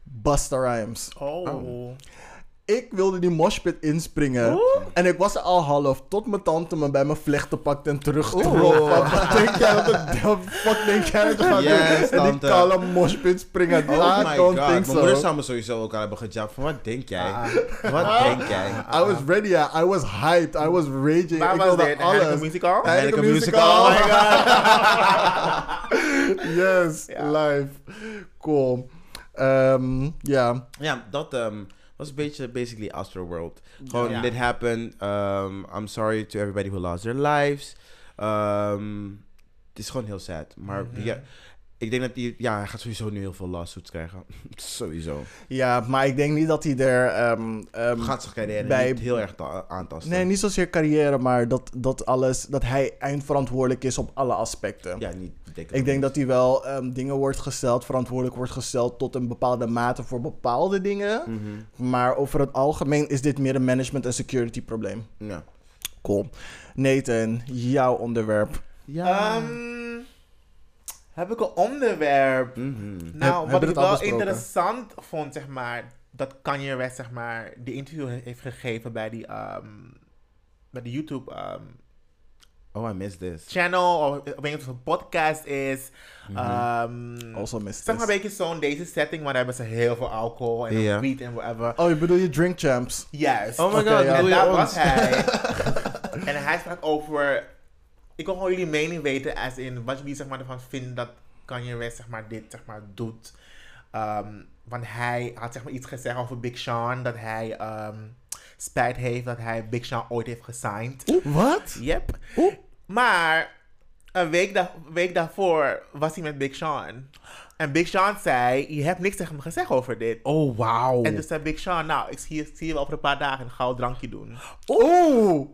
Busta Rhymes. Oh. Oh. Ik wilde die moshpit inspringen. Oeh. En ik was er al half, tot mijn tante me bij mijn vlechten pakte en terugtrok. Wat denk jij dat ik wat fuck denk jij dat ik ga Yes, doen? En die kale moshpit springen. Oh I my god. think Mijn moeder so. zou me sowieso ook al hebben gejapt van wat denk jij? Ah. Wat denk jij? I was ready, yeah. I was hyped, I was raging. Waar ik was wilde dit? alles. Musical? Heineken Musical. Musical. Oh my yes, Ja. live. Cool. Ehm, Ja. Ja, dat ehm, was een beetje basically Astroworld. Gewoon, Ja. dit happened. Um, I'm sorry to everybody who lost their lives. Um, het is gewoon heel sad. Maar Mhm. ja, ik denk dat hij... Ja, hij gaat sowieso nu heel veel lawsuits krijgen. sowieso. ja, maar ik denk niet dat hij er... ehm, ehm, Gaat zijn carrière bij- niet heel erg ta- aantasten. Nee, niet zozeer carrière, maar dat, dat, alles, dat hij eindverantwoordelijk is op alle aspecten. Ja, niet. Denk Ik denk dat hij wel ehm, dingen wordt gesteld, verantwoordelijk wordt gesteld tot een bepaalde mate voor bepaalde dingen. Mhm. Maar over het algemeen is dit meer een management- en security probleem. Ja. Cool. Nathan, jouw onderwerp. Ja. Ehm, heb ik een onderwerp? Mhm. Nou, wat ik wel interessant vond, zeg maar, dat Kanye West, zeg maar, de interview he- heeft gegeven bij die, ehm, bij de YouTube ehm, Oh, I missed this. channel, of ik weet niet of het een podcast is. Mhm. Ehm, Also missed zeg maar een beetje zo'n deze setting, waar hebben ze heel veel alcohol en Ja. wiet en whatever. Oh, je bedoel je Drink Champs? Juist. Oh my god, en ons? was hij. en hij sprak over. Ik wil gewoon jullie mening weten, als in wat jullie zeg maar, ervan vinden dat Kanye West zeg maar, dit zeg maar, doet. Ehm, want hij had zeg maar, iets gezegd over Big Sean, dat hij ehm, spijt heeft dat hij Big Sean ooit heeft gesigned. Wat? Yep. Oeh. Maar een week, da- week daarvoor was hij met Big Sean. En Big Sean zei, je hebt niks tegen hem gezegd over dit. Oh, wauw. En dus zei Big Sean, nou, ik zie, zie je wel over een paar dagen een goud drankje doen. Oeh!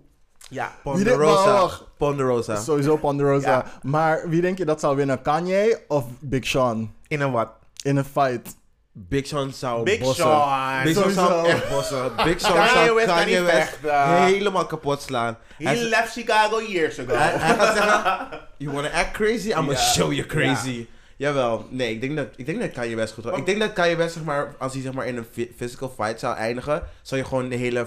Ja. Ponderosa. wacht. Ponderosa. Sowieso Ponderosa. Ja. Maar wie denk je dat zou winnen? Kanye of Big Sean? In een wat? In een fight. Big Sean zou Big bossen. Sean. Big Sean zou echt bossen. Big Sean Kanye zou Kanye West helemaal kapot slaan. He Hij, left Chicago years ago. hij, hij gaat zeggen, you wanna act crazy? I'm gonna show you crazy. Jawel, nee, ik denk dat, ik denk dat Kanye West goed was. Ik denk dat Kanye West, zeg maar, als hij zeg maar, in een phy- physical fight zou eindigen, zou je gewoon de hele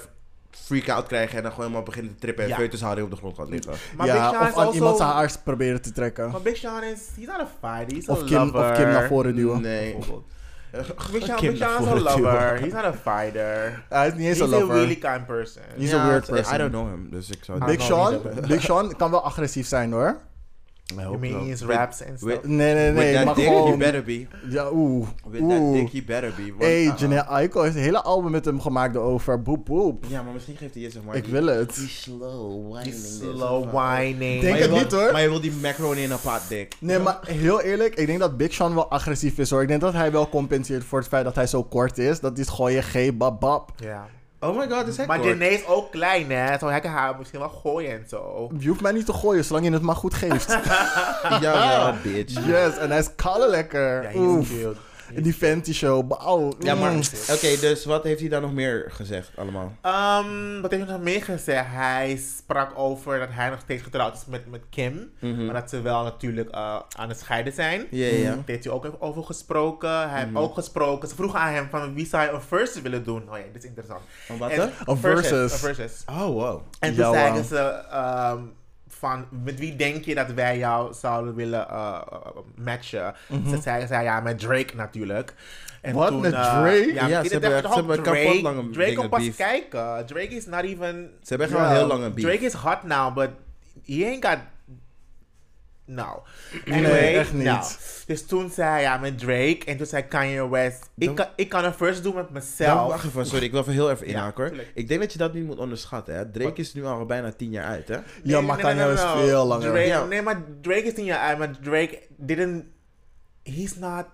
freak-out krijgen en dan gewoon helemaal beginnen te trippen en Ja. foetushouding op de grond gaat liggen. maar Big Sean of is aan also... iemand zijn haars proberen te trekken. Maar Big Sean is... He's not a fighter. He's Of a Kim, lover. of Kim naar voren duwen. Nee. Big Sean, Kim Big Sean is a lover. He's not a fighter. Hij is niet eens He's een a lover. really kind person. He's a weird person. I don't know him, dus ik zou Big Sean. Big Sean kan wel agressief zijn hoor. I You hope mean so. his With- raps and stuff? with- Nee, nee, With nee. that dick, you gewoon... better be. Ja, oeh. With that Oeh. dick, you better be. Want- Hey, ah, Janae Aiko heeft een hele album met hem gemaakt over boep boep. Ja, maar misschien geeft hij je zeg maar... Ik die- wil het. Die slow whining. Is slow whining. Denk Maar je het wil- niet, hoor. Maar je wil die macaroni in een pot dik. Nee, maar heel eerlijk, ik denk dat Big Sean wel agressief is hoor. Ik denk dat hij wel compenseert voor het feit dat hij zo kort is. Dat is gooien, G, bab, bab. Ja. Oh my god, is hij Maar kort? Is ook klein, hè? Zo hij kan haar misschien wel gooien en zo. Je hoeft mij niet te gooien, zolang je het maar goed geeft. Jawel, bitch. yes, en hij is kalle lekker. Ja, Oef. Cute. Die Fenty show, bauw. Ja, maar... Mm. Oké, dus wat heeft hij dan nog meer gezegd allemaal? Ehm, wat heeft hij nog meer gezegd? Hij sprak over dat hij nog steeds getrouwd is met, met Kim. Mhm. Maar dat ze wel natuurlijk eh, aan het scheiden zijn. Ja, ja. Daar heeft hij ook even over gesproken. Hij Mhm. heeft ook gesproken. Ze vroegen aan hem van wie zou je een versus willen doen? Oh ja, dit is interessant. Van wat En-? Een versus. Een versus. Oh, wow. En toen Ja, zeiden ze ehm, van met wie denk je dat wij jou zouden willen eh, eh, matchen? Mhm. Ze zeiden zei, ja met Drake natuurlijk. En Wat, met eh, Drake? Ja, ze hebben- toch ze hebben Drake. lange Drake op pas kijken. Drake is not even. Ze hebben echt wel heel lang een beef. Drake is hot now, but he ain't got Nou, Nee, echt niet. nou, dus toen zei hij ja met Drake en toen zei Kanye West, ik Dan- kan, ik kan het first doen met Dan, mezelf. wacht even, sorry, ik wil even heel even Ja, inhaken hoor. tuurlijk. Ik denk dat je dat niet moet onderschatten. Hè? Drake is nu al bijna tien jaar uit, hè? Ja, maar Kanye West veel langer. Drake, Ja. Nee, maar Drake is niet jaar uit, maar Drake didn't, he's not,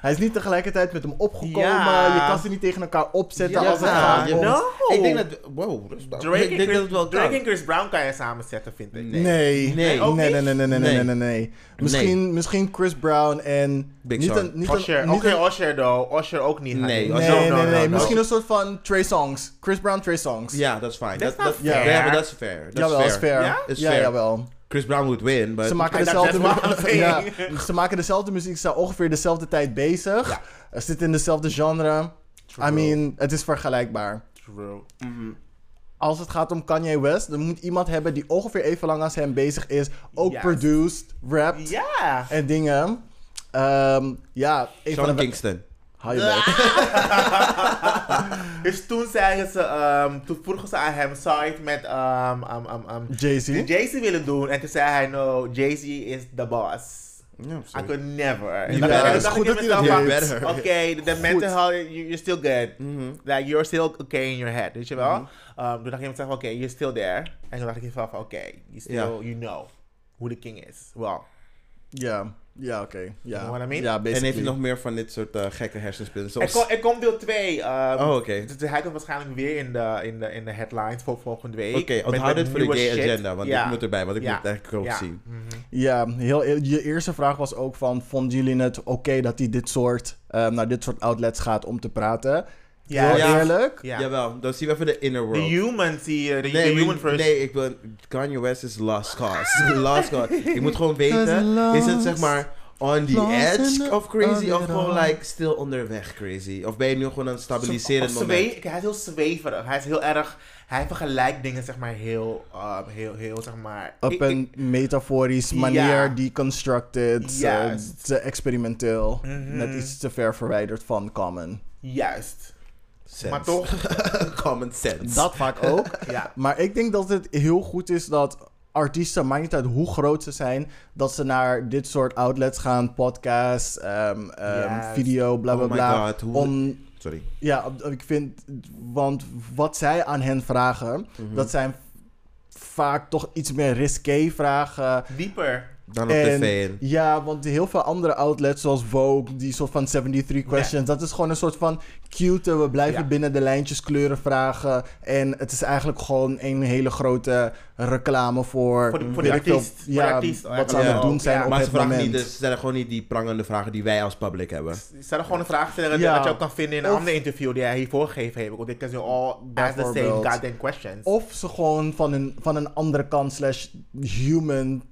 Hij is niet tegelijkertijd met hem opgekomen. Ja. Je kan ze niet tegen elkaar opzetten Ja, als het ja, gaat je- om... no. Ik denk dat... Wow, rustig. Drake, ik en denk Chris, dat wel Drake en Chris Brown kan je samenzetten, vind ik. Nee. Nee. Nee. nee, nee, niet? nee, nee, nee, nee, Nee. nee, nee. Misschien, misschien Chris Brown en... Big niet Sean. een, niet een, Usher, niet ook geen een- Usher though, Usher ook niet. Nee, Nee, No, nee, no, nee. no, no. Misschien een soort van Trey Songs. Chris Brown, Trey Songs. Ja, dat is fijn. Dat, dat, fair. Ja, maar dat is fair. Dat Jawel, is is fair. Ja? Is fair. jawel. Chris Brown would win, but... Ze maken, dezelfde. Ja, ze maken dezelfde muziek, ze zijn ongeveer dezelfde tijd bezig. Ja. Er zit in dezelfde genre. I mean, het is vergelijkbaar. True. Mhm. Als het gaat om Kanye West, dan moet iemand hebben die ongeveer even lang als hem bezig is. Ook Yes. produced, rapt Ja. en dingen. Ehm, ja, een Sean van de... Kingston. Hou je bek. Dus toen zeiden ze, ehm, toen vroegen ze aan hem, zou je het met um, um, um, um, Jay-Z. Willen doen? En toen zei hij, no, Jay-Z is the boss. I could never. Dan- dan Het is dacht goed dat hij. Oké, de mental health, you- you're still good. Mhm. Like, you're still okay in your head, weet je wel? Um, toen dacht ik mezelf, oké, you're still there. En toen dacht ik mezelf oké, you still, you know who the king is. Well, Ja, ja oké. Ja. know what I mean? Ja, En heeft hij nog meer van dit soort eh, gekke hersenspinnen? er, Zoals... er komt deel 2. Oh, oké. Dus hij komt waarschijnlijk weer in de, in de, in de headlines voor volgende week. Oké, Met- onthoud dit voor de gay shit. agenda, want Ja. ik moet erbij, want ik Ja. moet het eigenlijk ook Ja. zien. Mhm. Ja, heel, e- je eerste vraag was ook van, vonden jullie het oké dat hij dit soort, eh, naar dit soort outlets gaat om te praten? Ja, heel ja. eerlijk. Ja. Jawel, dan zien we even de inner De world. human zie je, de, de Nee, human first. nee, ik wil... Kanye West is lost cause. lost cause. Ik moet gewoon weten, is het zeg maar on the edge of crazy of gewoon like stil onderweg crazy? Of ben je nu gewoon aan het stabiliseren Of moment? zweef- hij is heel zweverig. Hij is heel erg... Hij vergelijkt dingen, zeg maar, heel... uh, heel, heel, zeg maar... Op ik- een metaforisch Ja. manier, deconstructed, eh, Juist. te experimenteel. Mhm. Net iets te ver verwijderd van common. Juist. Sense. Maar toch... Common sense. Dat vaak ook. ja. Maar ik denk dat het heel goed is dat artiesten, maakt niet uit hoe groot ze zijn, dat ze naar dit soort outlets gaan, podcasts, ehm, ehm, video, bla bla Oh bla. god, hoe... Om, Sorry. ja, ik vind, want wat zij aan hen vragen, Mhm. dat zijn vaak toch iets meer risqué vragen. Dieper. Dan op En- tv. en- Ja, want heel veel andere outlets zoals Vogue, die soort van 73 questions, dat is gewoon een soort van cute, we blijven Ja. binnen de lijntjes kleuren vragen. En het is eigenlijk gewoon een hele grote reclame voor... Voor de- voor de artiest. De Ja, artiest wat ze aan het doen zijn ja. op Maar het ze vragen moment. niet, dus ze stellen gewoon niet die prangende vragen die wij als public hebben. Stel gewoon een vraag stellen Ja. dat je ook kan vinden in een ander interview die hij hiervoor gegeven heeft. Want you all ask the same goddamn questions. Of ze gewoon van een, van een andere kant, slash human,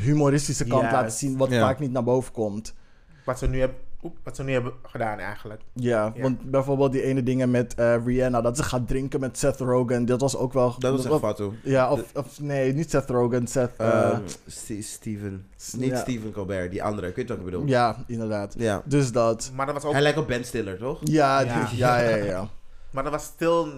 humoristische kant laten zien, wat vaak niet naar boven komt. Wat ze nu hebben, oep, wat ze nu hebben gedaan eigenlijk. Ja, Ja. want bijvoorbeeld die ene dingen met eh, Rihanna, dat ze gaat drinken met Seth Rogen, dat was ook wel... Dat was echt fatu. Ja, of, of nee, niet Seth Rogen, Seth... eh, Ehm, Ste- Steven. Niet ja. Steven Colbert, die andere. Ik weet wat ik bedoel. ja, inderdaad. Ja. Dus dat. Maar dat was ook, Hij lijkt op Ben Stiller, toch? Ja, Ja. die- ja, ja, ja. maar dat was stil,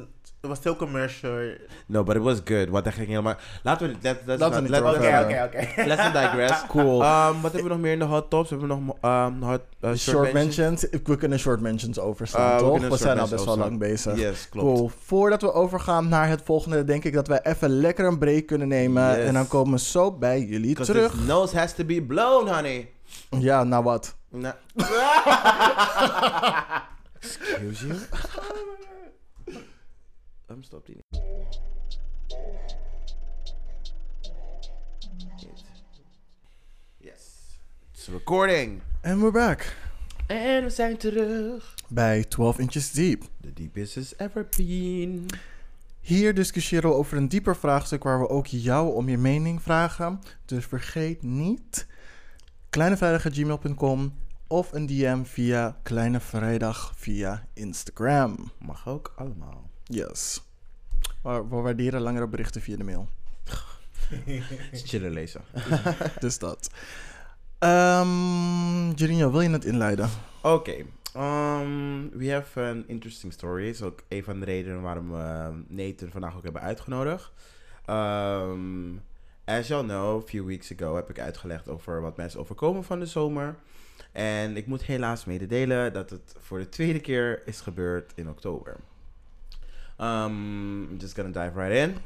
het was stil commercial. No, but it was good. Want hij ging helemaal... Laten we... Let, let, Laten we Oké, oké, oké. Let's not digress. Cool. Um, wat hebben we nog meer in de hot tops? Hebben we nog um, hot, uh, short, mentions. We kunnen short mentions overslaan, Uh, we toch? We short zijn al best wel lang bezig. Yes, klopt. Cool. Voordat we overgaan naar het volgende, denk ik dat wij even lekker een break kunnen nemen. Yes. En dan komen we zo bij jullie terug. nose has to be blown, honey. Ja, nou wat? Nou. Excuse you? Um, stop die niet. Yes. It's recording. En we're back. En we zijn terug. Bij 12 Inches Deep. The deepest has ever been. Hier discussiëren we over een dieper vraagstuk waar we ook jou om je mening vragen. Dus vergeet niet kleinevrijdag.gmail.com of een DM via Kleine Vrijdag via Instagram. Mag ook allemaal. Yes. Maar we waarderen langere berichten via de mail. Chillen lezen. Dus dat. Um, wil je het inleiden? Oké. Um, we have an interesting story. is ook een van de redenen waarom we Nathan vandaag ook hebben uitgenodigd. Um, as y'all know, a few weeks ago heb ik uitgelegd over wat mensen overkomen van de zomer. En ik moet helaas mededelen dat het voor de tweede keer is gebeurd in oktober. Um, I'm just gonna dive right in.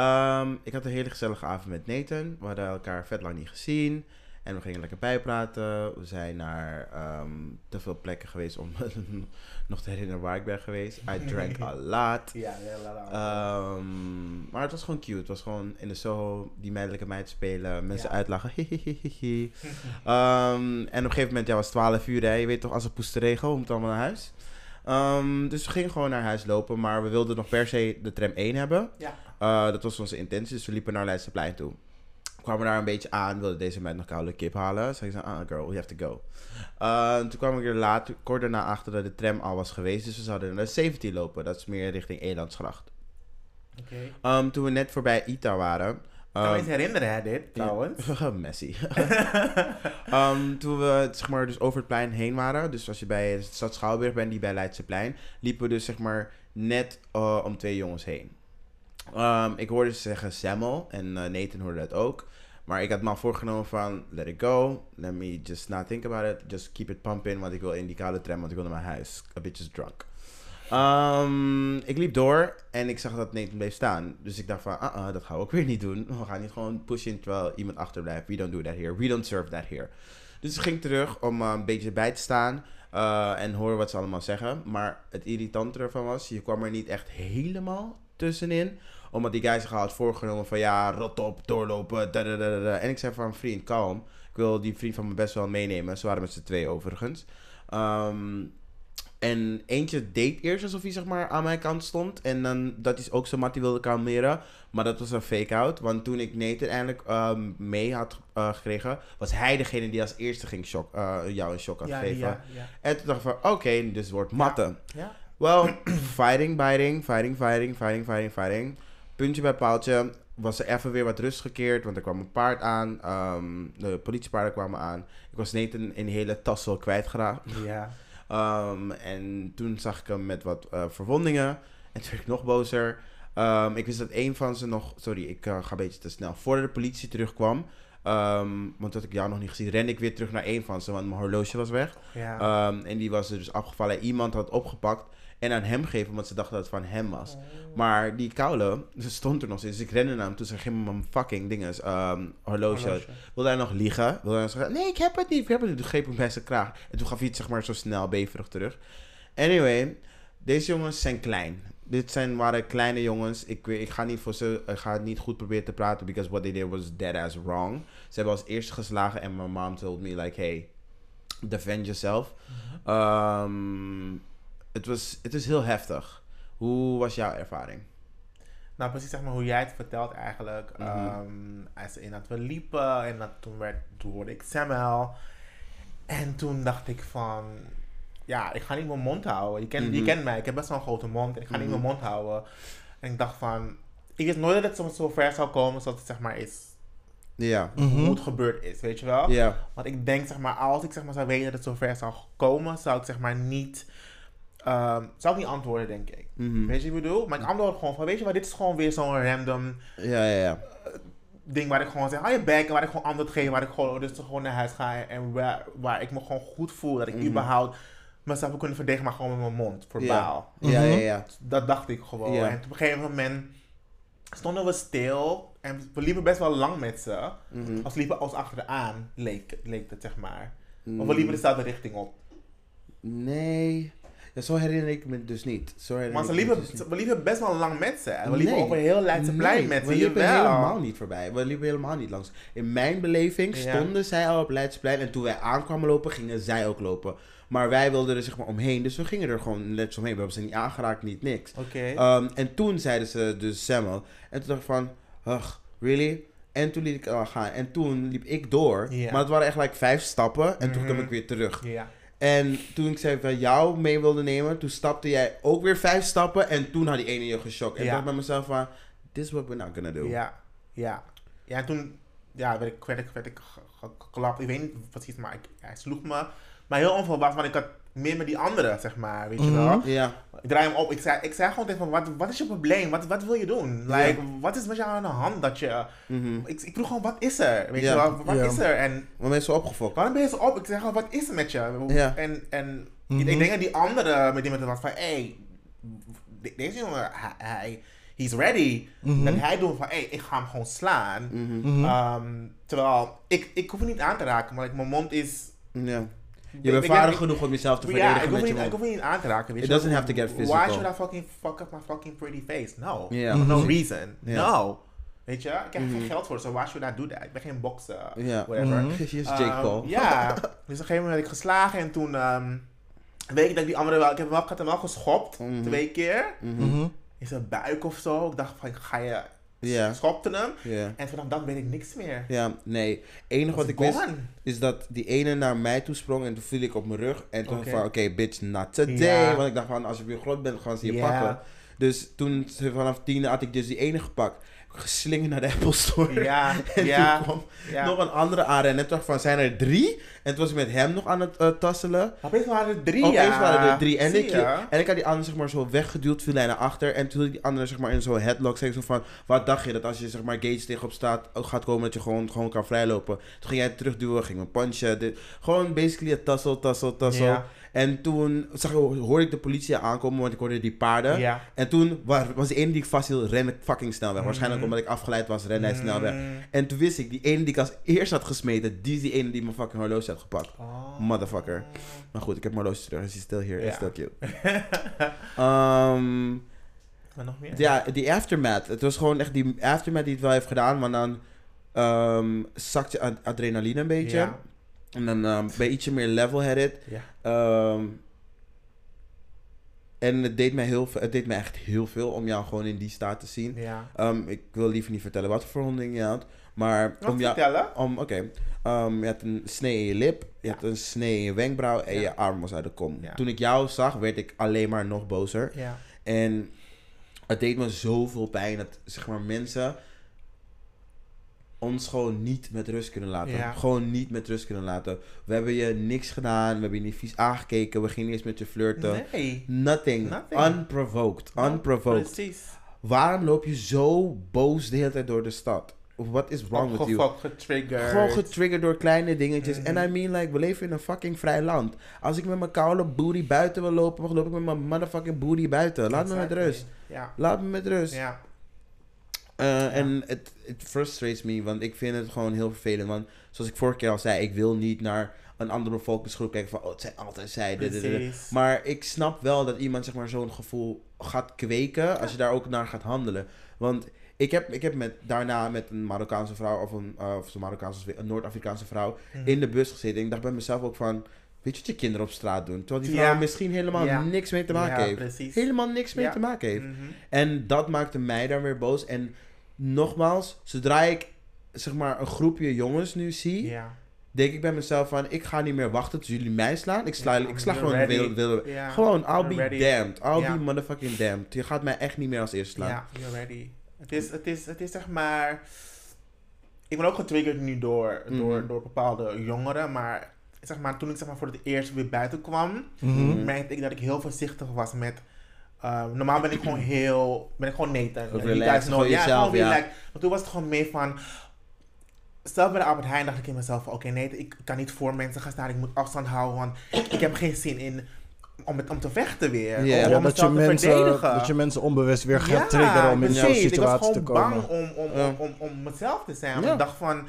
Um, ik had een hele gezellige avond met Nathan. We hadden elkaar vet lang niet gezien. En we gingen lekker bijpraten. We zijn naar ehm, te veel plekken geweest om nog te herinneren waar ik ben geweest. I drank a lot. Ja, Um, maar het was gewoon cute. Het was gewoon in de Soho die meidelijke meid spelen. Mensen Ja. uitlachen. Um, en op een gegeven moment, ja, was 12 uur. Hè. Je weet toch, als het poest te regen, we moeten allemaal naar huis. Um, dus we gingen gewoon naar huis lopen. Maar we wilden nog per se de tram 1 hebben. Ja. Uh, dat was onze intentie. Dus we liepen naar Leidseplein toe. Kwamen daar een beetje aan. Wilde deze meid nog koude kip halen. Ik zei, ah girl, we have to go. Uh, toen kwam ik er later, kort daarna achter dat de tram al was geweest. Dus we zouden naar 17 lopen. Dat is meer richting Elandsgracht. Oké. Um, toen we net voorbij Ita waren. Kan me um, eens herinneren, hè, dit, trouwens. Messi. um, toen we zeg maar, dus over het plein heen waren, dus als je bij de stad Schouwburg bent, die bij Leidseplein, liepen we dus zeg maar net uh, om twee jongens heen. Um, ik hoorde ze zeggen Samuel en uh, Nathan hoorde dat ook. Maar ik had me al voorgenomen van, let it go, let me just not think about it, just keep it pumping, want ik wil in die koude tram, want ik wil naar mijn huis. A is drunk. Um, ik liep door en ik zag dat Nathan bleef staan. Dus ik dacht van, ah, uh, dat gaan we ook weer niet doen. We gaan niet gewoon pushen terwijl iemand achterblijft. We don't do that here. We don't serve that here. Dus ik ging terug om uh, een beetje bij te staan uh, en horen wat ze allemaal zeggen. Maar het irritante ervan was, je kwam er niet echt helemaal tussenin. Omdat die guy zich had voorgenomen van, ja, rot op, doorlopen. En ik zei van, vriend, kalm. Ik wil die vriend van me best wel meenemen. Ze waren met z'n twee overigens. Um, en eentje deed eerst alsof hij zeg maar aan mijn kant stond. En dan, dat is ook zo mat, die wilde kalmeren. Maar dat was een fake-out. Want toen ik Nathan eindelijk um, mee had uh, gekregen, was hij degene die als eerste ging shock, uh, jou een shock had ja, gegeven. Ja, ja. En toen dacht ik van, oké, okay, dus het wordt matten. Ja. Well, fighting, biting, fighting, fighting, fighting, fighting, fighting. Puntje bij paaltje was er even weer wat rust gekeerd, want er kwam een paard aan. Um, de politiepaarden kwamen aan. Ik was Nathan in hele tassel kwijtgeraakt. Ja. Um, en toen zag ik hem met wat uh, verwondingen. En toen werd ik nog bozer. Um, ik wist dat een van ze nog... Sorry, ik uh, ga een beetje te snel. Voordat de politie terugkwam... Um, want dat ik jou nog niet gezien, rende ik weer terug naar een van ze, want mijn horloge was weg. Ja. Um, en die was er dus afgevallen. Iemand had opgepakt en aan hem gegeven, omdat ze dachten dat het van hem was. Oh. Maar die koude, ze stond er nog steeds. Dus ik rende naar hem toen ze ging mijn fucking dinges, um, horloge. horloge. Wilde hij nog liegen? Wilde hij zeggen, nee, ik heb het niet, ik heb het niet. Toen greep ik bij zijn kraag. En toen gaf hij het zeg maar zo snel beverig terug. Anyway, deze jongens zijn klein. Dit zijn, waren kleine jongens. Ik, ik, ga niet voor ze, ik ga niet goed proberen te praten, because what they did was dead as wrong. Ze hebben als eerste geslagen en mijn mom told me like, hey, defend yourself. Um, het was, het is heel heftig. Hoe was jouw ervaring? Nou, precies zeg maar hoe jij het vertelt eigenlijk. Mm -hmm. um, als in dat we liepen en dat toen, werd, toen hoorde ik Samuel. En toen dacht ik van, ja, ik ga niet mijn mond houden. Je, ken, mm -hmm. je kent mij, ik heb best wel een grote mond ik ga mm -hmm. niet mijn mond houden. En ik dacht van, ik wist nooit dat het zo, zo ver zou komen zoals het zeg maar is. Ja. Hoe het gebeurd is, weet je wel? Ja. Want ik denk zeg maar, als ik zeg maar zou weten dat het zo ver zou komen, zou ik zeg maar niet... Um, zou ik niet antwoorden, denk ik. Mhm. Mm -hmm. Weet je wat ik bedoel? Maar ik antwoord gewoon van, weet je wat, dit is gewoon weer zo'n random ja, ja, ja. Uh, ding waar ik gewoon zeg, hou je bek, en waar ik gewoon antwoord geef, waar ik gewoon dus gewoon naar huis ga en waar, waar ik me gewoon goed voel, dat ik mm -hmm. überhaupt mezelf heb kunnen verdedigen, maar gewoon met mijn mond, verbaal. Ja, ja, ja. ja. Dat dacht ik gewoon. En op een gegeven moment stonden we stil en we liepen best wel lang met ze. Mhm. Als liepen ons achteraan, leek, leek het zeg maar. Of we liepen dezelfde richting op. Nee. Ja, zo herinner ik me dus niet. Zo maar ze liepen, dus we liepen best wel lang met ze. En we liepen nee. over heel Leidseplein nee, met ze. We liepen helemaal niet voorbij. We liepen helemaal niet langs. In mijn beleving stonden ja. zij al op Leidseplein. En toen wij aankwamen lopen, gingen zij ook lopen. Maar wij wilden er zeg maar omheen. Dus we gingen er gewoon net omheen. We hebben ze niet aangeraakt, niet niks. Okay. Um, en toen zeiden ze dus Samuel. En toen dacht ik van, ugh, really? En toen liet ik al gaan. En toen liep ik door. Maar het waren echt like vijf stappen. En toen Mhm. kwam ik weer terug. Ja. En toen ik zei van jou mee wilde nemen, toen stapte jij ook weer vijf stappen. En toen had die ene je geschokt. En ik dacht bij mezelf van, this is what we're not gonna do. Ja, ja. Ja, en toen ja, werd ik, werd ik, werd ik ge- ge- geklapt. Ik weet niet precies, maar ik, hij sloeg me. Maar heel onverwacht, want ik had meer met die andere, zeg maar, weet je Mhm. wel. Ja. Ik draai hem op. Ik zei, ik zei gewoon tegen hem, wat, wat is je probleem? Wat, wat wil je doen? Like, wat is met jou aan de hand dat je... Mhm. Ik, ik vroeg gewoon, wat is er? Weet je wel, wat is er? En Maar mensen opgefokt. waarom ben je zo op? Ik zeg gewoon, wat is er met je? Ja. En, en Mhm. ik denk dat die andere met die met was van, hé, hey, de- deze jongen, hij, hij he's ready. Mhm. Dat hij doet van, hé, hey, ik ga hem gewoon slaan. Ehm, terwijl, ik, ik hoef hem niet aan te raken, maar mijn mond is... Je bent vaardig ik- genoeg om jezelf te Ja, verdedigen ik hoef, met je niet, ik mond. hoef niet aan te raken. It doesn't have to get Why physical. should I fucking fuck up my fucking pretty face? No. For no Mhm. reason. No. Weet je, ik heb geen geld voor, so why should I do that? Ik ben geen bokser, Ja. whatever. Hier is Jake Ehm, Paul. ja, dus op een gegeven moment werd ik geslagen en toen ehm, weet ik dat ik die andere wel, ik heb, hem wel, ik had hem wel geschopt, Mhm. twee keer, in zijn buik of zo. Ik dacht van, ga je, Ja. schopte hem. En vanaf dat weet ik niks meer. Ja, nee. enige wat ik wist is dat die ene naar mij toe sprong en toen viel ik op mijn rug. En toen van, oké, bitch, not today. Ja. Want ik dacht van, als je weer groot bent, gaan ze je pakken. Dus toen, vanaf tien had ik dus die ene gepakt. Geslingerd naar de Apple Store. Ja, En ja, toen kwam ja. nog een andere aanrennen. En toen van, zijn er drie? En toen was ik met hem nog aan het eh, tasselen. Opeens waren er drie, Opeens ja. waren er drie. En Zie ik, je? en ik had die andere zeg maar zo weggeduwd, viel hij naar achter. En toen had ik die andere zeg maar in zo'n headlock. Zei ik zo van, wat dacht je? Dat als je zeg maar gates tegenop staat, ook gaat komen dat je gewoon, gewoon kan vrijlopen. Toen ging jij terugduwen, ging me punchen. Dit, gewoon basically een tassel, tassel, tassel. Ja. En toen zag, hoorde ik de politie aankomen, want ik hoorde die paarden. Ja. En toen was, die ene die ik vasthield, rende ik fucking snel weg. Waarschijnlijk Mhm. omdat ik afgeleid was, rende hij snel weg. En toen wist ik, die ene die ik als eerst had gesmeten, die is die ene die mijn fucking horloge had gepakt. Oh. Motherfucker. Maar goed, ik heb mijn horloge terug. Is hij still here? Ja. Is still cute. Ehm, Maar nog meer? ja, die aftermath. Het was gewoon echt die aftermath die het wel heeft gedaan. Maar dan ehm zakt je ad- adrenaline een beetje. Ja. En dan ben je ietsje meer level-headed. Ja. Ehm, en het deed, mij heel, het deed mij echt heel veel om jou gewoon in die staat te zien. Ja. Ehm, ik wil liever niet vertellen wat voor verwonding je had. Maar Wat om jou... vertellen? Om, Oké, je had een snee in je lip, je Ja. had een snee in je wenkbrauw en je arm was uit de kom. Toen ik jou zag, werd ik alleen maar nog bozer. Ja. En het deed me zoveel pijn dat zeg maar, mensen ons gewoon niet met rust kunnen laten. Ja. Gewoon niet met rust kunnen laten. We hebben je niks gedaan, we hebben je niet vies aangekeken, we gingen niet eens met je flirten. Nee. Nothing. Nothing. Unprovoked. Unprovoked. Precies. Waarom loop je zo boos de hele tijd door de stad? What is wrong with you? Getriggerd. Gewoon getriggerd door kleine dingetjes. En Mhm. I mean, like, we leven in een fucking vrij land. Als ik met mijn koude booty buiten wil lopen, dan loop ik met mijn motherfucking booty buiten. Laat me met rust. Ja. Laat me met rust. Ja. Uh, En het it frustrates me, want ik vind het gewoon heel vervelend. Want zoals ik vorige keer al zei, ik wil niet naar een andere bevolkingsgroep kijken van, oh, het zijn altijd zij. dit, dit, dit. Precies. Maar ik snap wel dat iemand zeg maar, zo'n gevoel gaat kweken als je daar ook naar gaat handelen. Want ik heb, ik heb met, daarna met een Marokkaanse vrouw, of een, uh, of een, Marokkaanse, een Noord-Afrikaanse vrouw, Mhm. in de bus gezeten. En ik dacht bij mezelf ook van, weet je wat je kinderen op straat doen? Terwijl die vrouw Ja. misschien helemaal Ja. niks mee te maken ja, heeft. precies. Helemaal niks mee te maken heeft. Mhm. En dat maakte mij dan weer boos. En nogmaals, zodra ik zeg maar een groepje jongens nu zie, Ja. denk ik bij mezelf van, ik ga niet meer wachten tot jullie mij slaan. Ik sla, Ja, ik sla gewoon ready. wil, gewoon, I'll You're be ready. damned. I'll be motherfucking damned. Je gaat mij echt niet meer als eerste slaan. Ja, you're ready. Het is, het is, het is zeg maar... Ik ben ook getriggerd nu door, door, Mhm. door bepaalde jongeren, maar zeg maar, toen ik zeg maar, voor het eerst weer buiten kwam, Mhm. merkte ik dat ik heel voorzichtig was met... uh, normaal ben ik gewoon heel... Ben ik gewoon Nathan. Relaxed, guys know- ja, jezelf, gewoon ja. relaxed. Maar toen was het gewoon meer van... Zelf bij de Albert Heijn dacht ik in mezelf van... Oké, nee, ik kan niet voor mensen gaan staan. Ik moet afstand houden, want ik heb geen zin in... Om, het, om te vechten weer. Om, om dat, je mezelf te mensen, verdedigen. dat je mensen onbewust weer gaat Ja, triggeren om in zo'n situatie te Ik was gewoon komen. bang om, om, Ja. om, om, om mezelf te zijn. Want Ja. ik dacht van...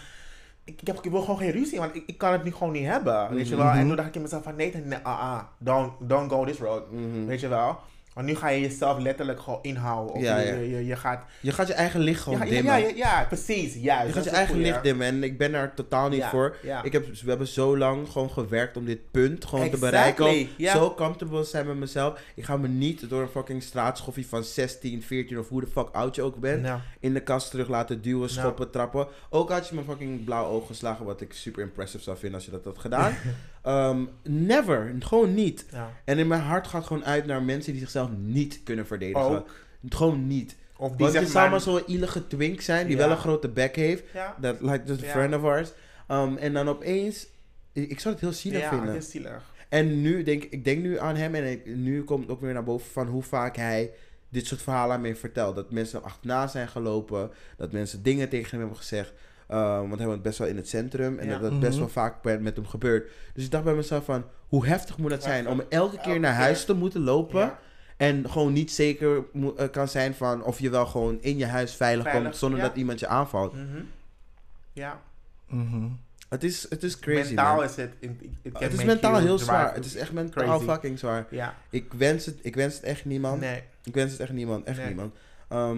Ik, ik, heb, ik wil gewoon geen ruzie, want ik, ik kan het nu gewoon niet hebben. Weet je wel? Mhm. En toen dacht ik in mezelf van... Nee, nee ah, ah, don't, don't go this road. Mhm. Weet je wel? Want nu ga je jezelf letterlijk gewoon inhouden. Of Ja, je, ja. Je, je, je gaat... Je gaat je eigen licht gewoon dimmen. ja, ja, ja, precies. Juist. je gaat je eigen licht dimmen. En ik ben er totaal niet voor. Ik heb, we hebben zo lang gewoon gewerkt om dit punt gewoon te bereiken. Om. Zo comfortable zijn met mezelf. Ik ga me niet door een fucking straatschoffie van 16, 14 of hoe de fuck oud je ook bent. In de kast terug laten duwen, schoppen, trappen. Ook had je me fucking blauw oog geslagen. Wat ik super impressive zou vinden als je dat had gedaan. Ehm, never. Gewoon niet. ja. En in mijn hart gaat gewoon uit naar mensen die zichzelf niet kunnen verdedigen. Ook. Gewoon niet. Of die Want maar zo'n ielige twink zijn die Ja. wel een grote bek heeft. Ja, Dat like just a Ja. friend of ours. Um, en dan opeens, ik, zou het heel zielig ja vinden. het zielig. En nu denk ik denk nu aan hem en ik- nu komt ook weer naar boven van hoe vaak hij dit soort verhalen aan mij vertelt. Dat mensen hem achterna zijn gelopen, dat mensen dingen tegen hem hebben gezegd. Uh, want hij woont best wel in het centrum en Ja. dat dat best Mhm. wel vaak bij- met hem gebeurt. Dus ik dacht bij mezelf van, hoe heftig moet dat zijn om elke keer naar huis te moeten lopen. Ja. En gewoon niet zeker mo- eh, kan zijn van of je wel gewoon in je huis veilig, Veilig, komt zonder ja. dat iemand je aanvalt. Mhm. Ja. Mhm. Het is, het is crazy, Mentaal man. is het... it- it can Het is make mentaal you heel zwaar. Het is echt mentaal crazy. fucking zwaar. Ja. Ik wens het, ik wens het echt niemand. Nee. Ik wens het echt niemand. Echt Nee. niemand. Ehm,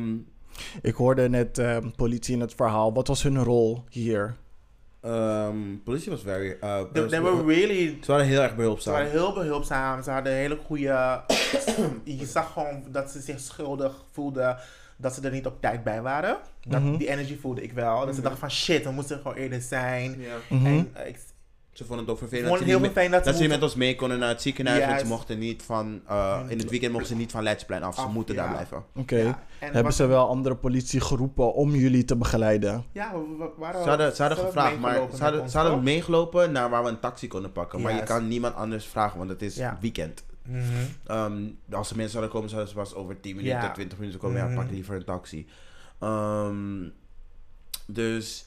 Ik hoorde net eh, politie in het verhaal. Wat was hun rol hier? ehm, politie was very... Uh, They, they were really... ze waren heel erg Ze behulpzaam. waren heel behulpzaam. Ze hadden hele goede... je zag gewoon dat ze zich schuldig voelden. Dat ze er niet op tijd bij waren. Dat, Mhm. Die energy voelde ik wel. Dat ze Mhm. dachten van shit, we moesten gewoon eerder zijn. Ja. Mhm. En eh, ik Ze vonden het ook vervelend dat ze, fijn dat, dat ze met ons mee konden naar het ziekenhuis. Want ze mochten niet van... uh, in het weekend mochten ze niet van Leidsplein af. Ze Af, moeten daar ja. blijven. Oké. Ja, en Hebben wat- ze wel andere politie geroepen om jullie te begeleiden? Ja, we, we waren Ze hadden, ze hadden gevraagd, maar ze hadden, ze meegelopen naar waar we een taxi konden pakken. Maar je kan niemand anders vragen, want het is Ja. weekend. Mhm. Ehm, als de mensen zouden komen, zouden ze pas over 10 minuten, Ja. 20 minuten komen. Ja, Mhm. pak liever een taxi. Ehm, dus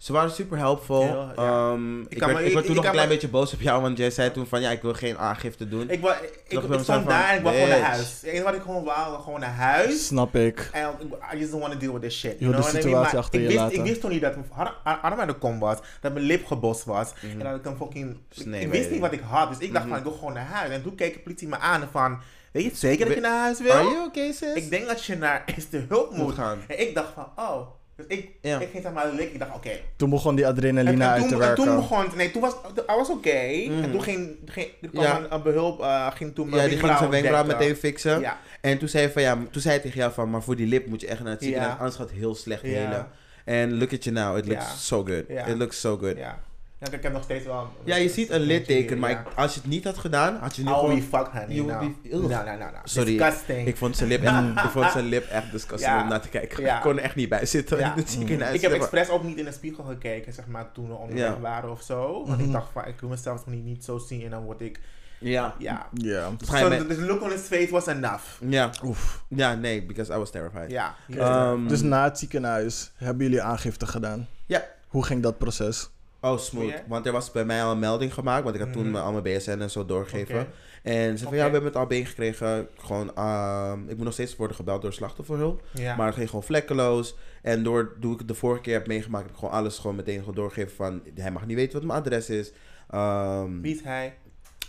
ze waren super helpful. Heel, ja. Ehm, ik, kan werd, me- ik werd toen ik nog een klein beetje boos op jou, want jij zei toen van ja, ik wil geen aangifte doen. Ik, wa- ik, ik, stond daar en ik wou gewoon naar huis. Enige wat ik gewoon wou, gewoon naar huis. Snap ik. En I just don't want to deal with this shit. De know what I mean? situatie Maar achter ik je wist, laten. Ik wist toen niet dat mijn ar- arm aan de kom was. Dat mijn lip gebost was. Mhm. En dat ik een fucking... Ik wist niet wat ik had. Dus ik dacht Mhm. van, ik wil gewoon naar huis. En toen keek de politie me aan van... Weet je het zeker dat je naar huis wil? Are you okay, sis? Ik denk dat je naar eerste hulp moet moet. gaan. En ik dacht van, oh. Dus ik, Ja. ik ging zeg maar likken. Ik dacht, oké. Toen begon die En, adrenaline en uit toen, te en werken. toen begon. Nee, toen was... I was oké. Mhm. En toen ging... ging er kwam Ja. een, een behulp... eh, ging toen Ja, die ging zijn wenkbrauwen wenkbrauw meteen fixen. Ja. En toen zei, hij van, ja, toen zei hij tegen jou van, maar voor die lip moet je echt naar het Ja. ziekenhuis. Anders gaat het heel slecht Ja. helen. En look at you now, it looks Ja. so good. Ja. It looks so good. Ja. Ja, ik heb nog steeds wel... Ja, je ziet een litteken, maar Ja. ik- als je het niet had gedaan, had je nu Oh, gewoon... you fuck honey. You would no. be- No, Ugh. no, no, no. Sorry. Disgusting. Ik vond zijn lip echt, ik vond zijn lip echt disgusting Ja. om naar te kijken. Ja. Ik kon er echt niet bij zitten Ja. in het ziekenhuis. Ik heb expres ook niet in de spiegel gekeken, zeg maar, toen we onderweg Ja. waren of zo. Want Mhm. ik dacht van, ik wil mezelf niet, niet zo zien en dan word ik, Ja. ja. Ja. Dus je So met- the, the look on his face was enough. Ja. Oef. Ja, nee, because I was terrified. Ja. Ehm, Dus na het ziekenhuis hebben jullie aangifte gedaan? Ja. Hoe ging dat proces? Oh, smooth. Want er was bij mij al een melding gemaakt, want ik had toen Mhm. al mijn BSN en zo doorgegeven. En ze zei van, ja, we hebben het al gekregen. Gewoon, ehm, ik moet nog steeds worden gebeld door slachtofferhulp. Ja. Maar het ging gewoon vlekkeloos. En door, toen ik het de vorige keer heb meegemaakt, heb ik gewoon alles gewoon meteen gewoon doorgegeven van, hij mag niet weten wat mijn adres is. Ehm, Wie is hij?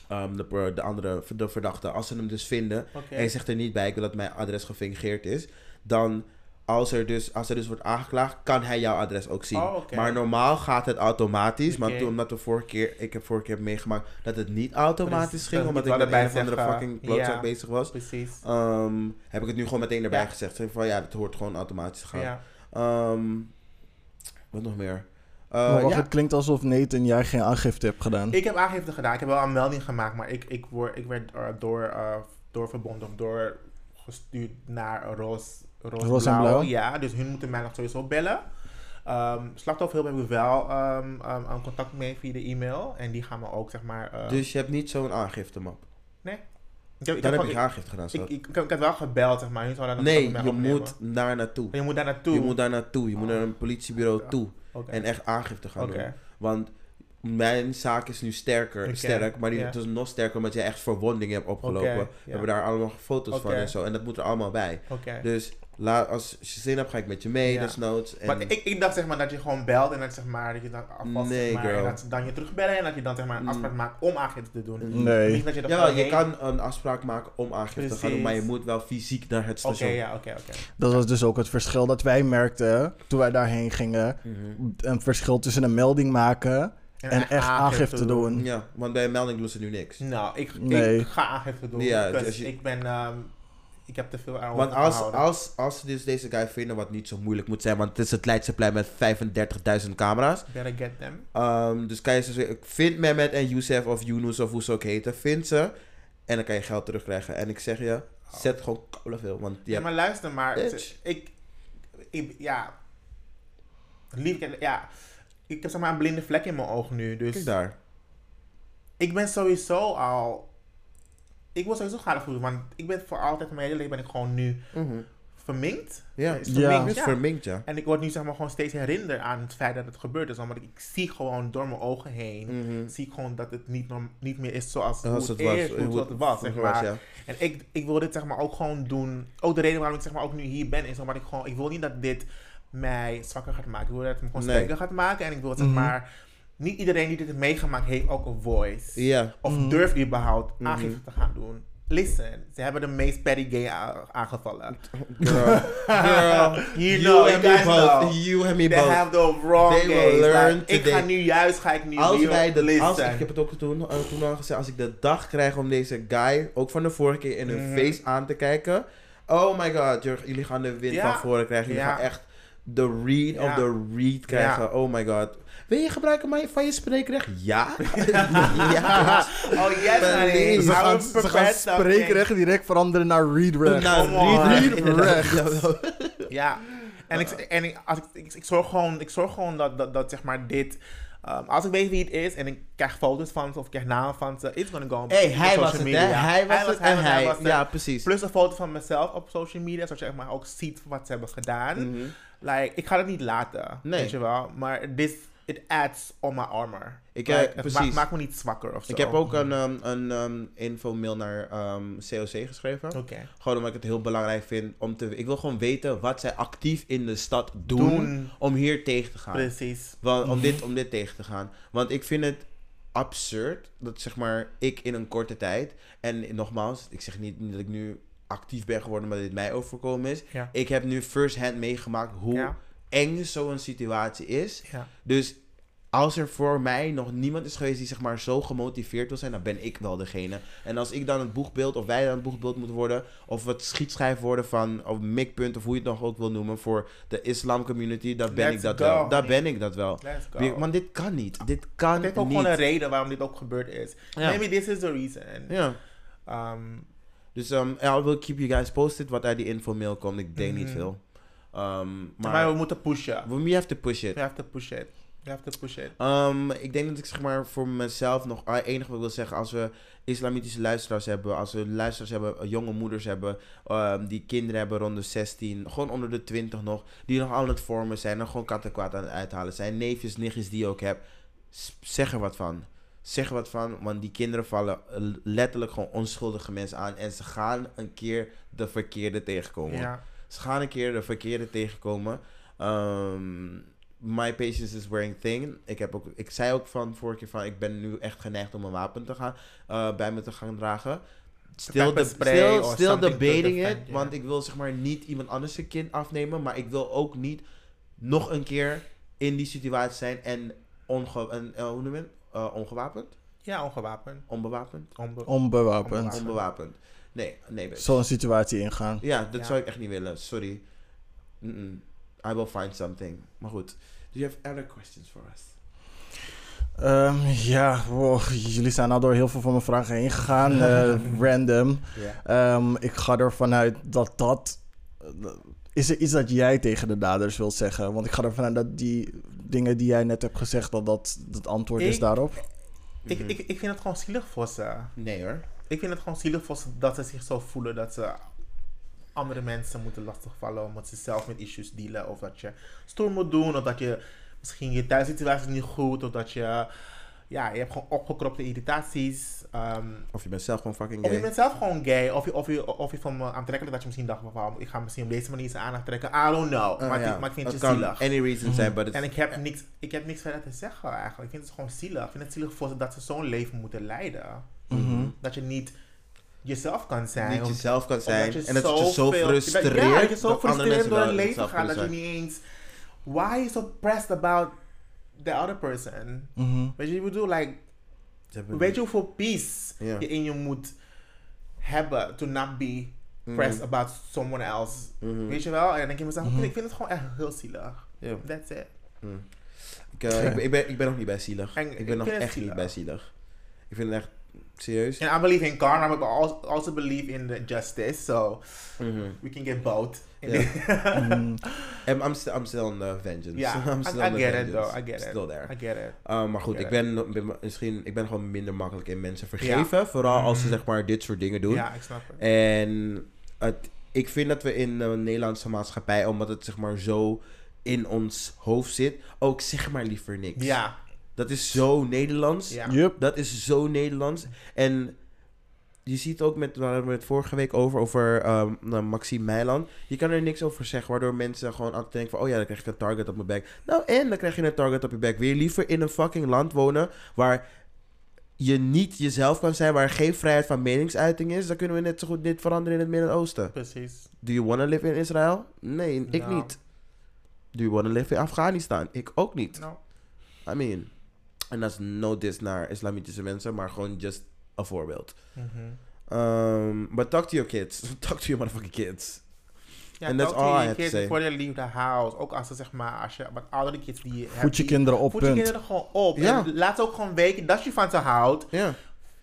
ehm, de, de andere de verdachte, als ze hem dus vinden, en hij zegt er niet bij, ik wil dat mijn adres gefingeerd is, dan als er dus, als er dus wordt aangeklaagd, kan hij jouw adres ook zien. Oh. Maar normaal gaat het automatisch, maar toen, omdat we vorige keer, ik heb vorige keer meegemaakt dat het niet automatisch Precies, ging, dat omdat ik met een of andere fucking klootzak Ja. bezig was, Precies. ehm, heb ik het nu gewoon meteen erbij Ja. gezegd. Zeg van ja, het hoort gewoon automatisch te gaan. Ja. Ehm, wat nog meer? Eh, Maar wacht, ja. Het klinkt alsof Nathan jij geen aangifte hebt gedaan. Ik heb aangifte gedaan. Ik heb wel een melding gemaakt, maar ik, ik, word, ik werd eh, door, eh doorverbonden of doorgestuurd naar Roos, En Blauw. Blauw? Ja, dus hun moeten mij nog sowieso bellen. Ehm slachtofferhulp heb ik wel een contact mee via de e-mail. En die gaan me ook, zeg maar... Dus je hebt niet zo'n aangifte map. ik heb, ik Dan heb gewoon- aangifte gedaan. ik, ik, ik, ik heb wel gebeld, zeg maar. Dan nee, je moet daar naartoe. Je moet daar naartoe. Je moet daar naartoe. Je moet naar een politiebureau toe. En echt aangifte gaan doen. Want mijn zaak is nu sterker, sterk, maar die het is nog sterker omdat jij echt verwondingen hebt opgelopen. We hebben daar allemaal foto's van en zo. En dat moet er allemaal bij. Dus la, als je zin hebt, ga ik met je mee, Ja. desnoods. En Maar ik, ik dacht zeg maar dat je gewoon belt en dat, zeg maar, dat je dan alvast Nee, zeg maar, girl. en dat ze dan je terugbellen en dat je dan zeg maar, een Mm. afspraak maakt om aangifte te doen. Nee. Niet dat je gewoon je heen- kan een afspraak maken om aangifte te gaan doen, maar je moet wel fysiek naar het Oké, station. ja, oké, oké. Dat was dus ook het verschil dat wij merkten toen wij daarheen gingen. Mhm. Een verschil tussen een melding maken en echt aangifte doen. Ja, want bij een melding doen ze nu niks. Nou, ik, Nee. ik ga aangifte doen. Ja, je- ik ben, ehm, ik heb te veel aan Want als, als, als ze dus deze guy vinden, wat niet zo moeilijk moet zijn, want het is het Leidseplein met 35.000 camera's. Better get them. Ehm, dus kan je ze vind Mehmet en Youssef of Yunus of hoe ze ook heten, vind ze. En dan kan je geld terugkrijgen. En ik zeg je, zet gewoon koude veel, want Ja, maar luister maar. Bitch. Ik, ik, ja. Lief, ja. Ik heb zeg maar een blinde vlek in mijn oog nu, dus... Kijk daar. ik ben sowieso al... Ik wil sowieso graag voelen, want ik ben voor altijd, mijn hele leven ben ik gewoon nu Mhm. verminkt. Ja, Is Ja. verminkt, verminkt, ja. En ik word nu zeg maar gewoon steeds herinnerd aan het feit dat het gebeurd is. Omdat ik, ik zie gewoon door mijn ogen heen, Mhm. zie ik gewoon dat het niet, norm- niet meer is zoals hoe het, het was, eerst- hoe het was. Zeg was, maar. ja. En ik, ik wil dit zeg maar ook gewoon doen. Ook de reden waarom ik zeg maar ook nu hier ben is omdat ik gewoon, ik wil niet dat dit mij zwakker gaat maken. Ik wil dat het me gewoon Nee. sterker gaat maken. En ik wil zeg Mhm. maar, niet iedereen die dit heeft meegemaakt heeft ook een voice. Ja. Of Mhm. durft überhaupt Mhm. aangifte te gaan doen. Listen, ze hebben de meest petty gay aangevallen. Girl. Girl. You know, you and me guys both. know. You and me They both. have the wrong They will learn Like, ik ga nu juist, ga ik nu Als wij de, als, listen. ik heb het ook toen, eh, toen al gezegd, als ik de dag krijg om deze guy, ook van de vorige keer, in hun Mhm. face aan te kijken. Oh my god, jullie- jullie gaan de wind van voren krijgen. Jullie Ja. gaan echt de read of the read krijgen. Oh my god. Wil je gebruiken mij van je spreekrecht? Ja. ja. oh yes. Please. Ze I gaan, ze gaan spreekrecht direct veranderen naar readrecht. Nou, Come on. read, Read. Ja. En, ik, en ik, als ik, ik, ik zorg gewoon, ik zorg gewoon dat, dat, dat zeg maar dit... um, als ik weet wie het is en ik krijg foto's van ze of ik krijg namen van ze, it's gonna go on Hey, op hij was social het, hè? media. Hij was het en was- hij. was het. Ja, precies. Plus een foto van mezelf op social media, zodat je zeg maar ook ziet wat ze hebben gedaan. Mhm. Like, ik ga het niet laten, Nee. weet je wel. Maar this, it adds on my armor. Ik, Like, eh, het precies. Maakt, maakt me niet zwakker of zo. Ik heb ook een, um, een um, info-mail naar ehm, COC geschreven. Oké. Gewoon omdat ik het heel belangrijk vind om te... Ik wil gewoon weten wat zij actief in de stad doen, Doen. om hier tegen te gaan. Precies. Want, om, dit, om dit tegen te gaan. Want ik vind het absurd dat zeg maar ik in een korte tijd... En nogmaals, ik zeg niet, niet dat ik nu actief ben geworden omdat dit mij overkomen is. Ja. Ik heb nu first hand meegemaakt hoe Ja. Eng zo'n situatie is. Ja. Dus als er voor mij nog niemand is geweest die zeg maar zo gemotiveerd wil zijn, dan ben ik wel degene. En als ik dan het boegbeeld, of wij dan het boegbeeld moeten worden, of het schietschijf worden van, of mikpunt, of hoe je het nog ook wil noemen, voor de islam community, dan ben Let's ik dat go, wel. Dan ben ik dat wel. Let's go. Wie- Want dit kan niet. Dit kan Het heeft ook niet. gewoon een reden waarom dit ook gebeurd is. Ja. Maybe this is the reason. Ja. Um, Dus um, I will keep you guys posted wat uit die info-mail komt. Ik denk niet Mhm. veel. Um, maar, maar we moeten pushen. we have to push it. We have to push it. We have to push it. Um, ik denk dat ik zeg maar voor mezelf nog het enige wat ik wil zeggen als we islamitische luisteraars hebben, als we luisteraars hebben, eh, jonge moeders hebben, um, die kinderen hebben rond de 16, gewoon onder de 20 nog, die nog aan het vormen zijn en gewoon kat en kwaad aan het uithalen zijn, neefjes, nichtjes die je ook hebt, zeg er wat van. Zeg er wat van, want die kinderen vallen eh, letterlijk gewoon onschuldige mensen aan en ze gaan een keer de verkeerde tegenkomen. Ja. Ze gaan een keer de verkeerde tegenkomen. Ehm, my patience is wearing thin. Ik, heb ook, ik zei ook van vorige keer van... Ik ben nu echt geneigd om een wapen te gaan, eh, bij me te gaan dragen. Still, de, still, debating it. yeah. Want ik wil zeg maar niet iemand anders zijn kind afnemen. Maar ik wil ook niet nog een keer in die situatie zijn. En, onge, en eh, hoe noem je het? Eh, ongewapend? ja, ongewapend. Onbewapend? Onbe Onbewapend. Onbewapend. Onbewapend. Nee, nee. Zo'n situatie ingaan. Ja, dat Ja. zou ik echt niet willen. Sorry. I will find something. Maar goed. Do you have other questions for us? Ehm, ja, wow, jullie zijn al door heel veel van mijn vragen heen gegaan. eh, random. Ehm, ik ga ervan uit dat dat... Is er iets dat jij tegen de daders wilt zeggen? Want ik ga ervan uit dat die dingen die jij net hebt gezegd... dat dat het antwoord is Ik- daarop. ik, ik, ik vind het gewoon zielig voor ze. Nee hoor. Ik vind het gewoon zielig voor ze dat ze zich zo voelen dat ze andere mensen moeten lastigvallen omdat ze zelf met issues dealen. Of dat je stoer moet doen, of dat je misschien je thuissituatie is niet goed, of dat je, ja, je hebt gewoon opgekropte irritaties. Ehm, Of je bent zelf gewoon fucking of je gay. bent zelf gewoon gay, of je, of je, of je van me aantrekkelijk dat je misschien dacht, van, ik ga misschien op deze manier zijn aandacht trekken. I don't know. Ah, maar, ja. ik, maar ik vind Het zielig. any reason zijn, but. En ik heb, niks, ik heb niks verder te zeggen eigenlijk. Ik vind het gewoon zielig. Ik vind het zielig voor ze dat ze zo'n leven moeten leiden. Mhm. Dat je niet jezelf kan zijn. niet jezelf kan zijn. je en dat je zo frustreert. Ja, dat je zo mensen door het leven gaat. Dat je niet eens... Why are you so pressed about the other person? Mhm. Weet je, ik bedoel, like... Weet je hoeveel peace Ja. je in je moet hebben to not be pressed about someone else? Mhm. Weet je wel? En dan denk je mezelf, Mhm. ik vind het gewoon echt heel zielig. That's it. Mm. Ik, eh, ik, ben- ik, ben, ik ben nog niet bij zielig. En ik ik ben nog echt niet bij zielig. Ik vind het echt serieus. And I believe in karma, but I also- believe in the justice. So Mhm. we can get both. Yeah. Mm, I'm, still, I'm still on the vengeance. I'm I, still I on the get it though, I get it. Still there. I get it. Uh, maar goed, ik ben, ben misschien ik ben gewoon minder makkelijk in mensen vergeven. Vooral als ze Mhm. zeg maar dit soort dingen doen. Ja, ik snap het. En het, ik vind dat we in de Nederlandse maatschappij, omdat het zeg maar zo in ons hoofd zit, ook zeg maar liever niks. Ja, Dat is zo Nederlands. ja. Yup. Dat is zo Nederlands. En je ziet ook met, waar we het vorige week over, over um, Maxime Meiland. Je kan er niks over zeggen, waardoor mensen gewoon altijd denken van, oh ja, dan krijg ik een target op mijn back. Nou, en dan krijg je een target op je back. Wil je liever in een fucking land wonen waar je niet jezelf kan zijn, waar geen vrijheid van meningsuiting is, dan kunnen we net zo goed dit veranderen in het Midden-Oosten. Precies. Do you want to live in Israël? Nee, ik Nou. niet. Do you want to live in Afghanistan? Ik ook niet. Nou, I mean, en dat is no diss naar islamitische mensen, maar gewoon just een voorbeeld. mhm. Um, but talk to your kids. talk to your motherfucking kids. Ja, talk to all I your have to kids say. before they leave the house. Ook als ze zeg maar, als je wat oudere kids die je hebt, Voed je kinderen op, Voed je punt. kinderen gewoon op. Ja. En laat ze ook gewoon weten dat je van ze houdt. Ja.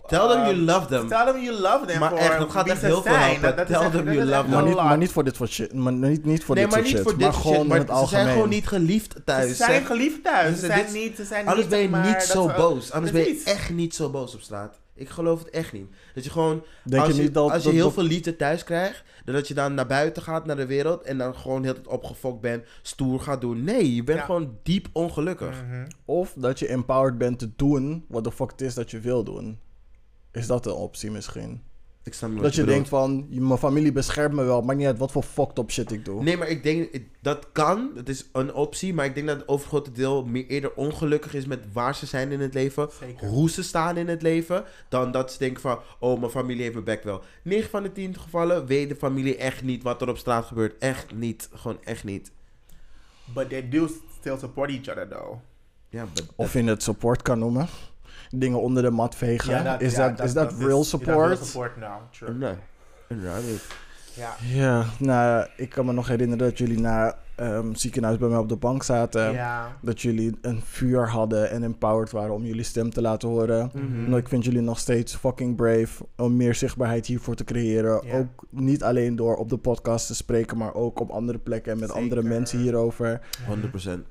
Tell them you Um, love them. Tell them you love them Maar voor echt, dat gaat echt heel veel helpen. Dat- Tell them you love echt Maar niet, lot. maar niet voor dit soort shit. Maar niet, niet voor nee, dit maar soort niet shit. voor dit maar soort gewoon shit. Maar in het ze zijn gewoon niet geliefd thuis. Ze zijn geliefd thuis. Ze zijn niet, ze zijn Anders ben je niet zo boos. Anders ben je echt niet zo boos op straat. Ik geloof het echt niet. Dat je gewoon, Denk als je niet dat... als je dat- heel dat- veel liefde thuis krijgt, dat je dan naar buiten gaat, naar de wereld, en dan gewoon heel het opgefokt bent, stoer gaat doen. Nee, je bent Ja. gewoon diep ongelukkig. Mhm. Of dat je empowered bent te doen wat de fuck het is dat je wil doen. Is dat een optie misschien? Ik snap niet wat Dat je denkt van, je- mijn familie beschermt me wel, maar niet uit wat voor fucked up shit ik doe. Nee, maar ik denk, dat kan, het is een optie, maar ik denk dat het overgrote deel meer eerder ongelukkig is met waar ze zijn in het leven, Zeker. hoe ze staan in het leven, dan dat ze denken van, oh, mijn familie heeft mijn bek wel. 9 van de 10 gevallen weet de familie echt niet wat er op straat gebeurt. Echt niet, gewoon echt niet. But they do still support each other though. Ja, but Of je het support kan noemen. Dingen onder de mat vegen. is, ja, dat, is dat real is- is dat support? real support nou? True. nee, inderdaad niet. Ja. Ja, nou, ik kan me nog herinneren dat jullie na ehm ziekenhuis bij mij op de bank zaten. ja. Dat jullie een vuur hadden en empowered waren om jullie stem te laten horen. Nou, ik vind jullie nog steeds fucking brave om meer zichtbaarheid hiervoor te creëren. Ja. Ook niet alleen door op de podcast te spreken, maar ook op andere plekken en met Zeker. andere mensen hierover. 100%.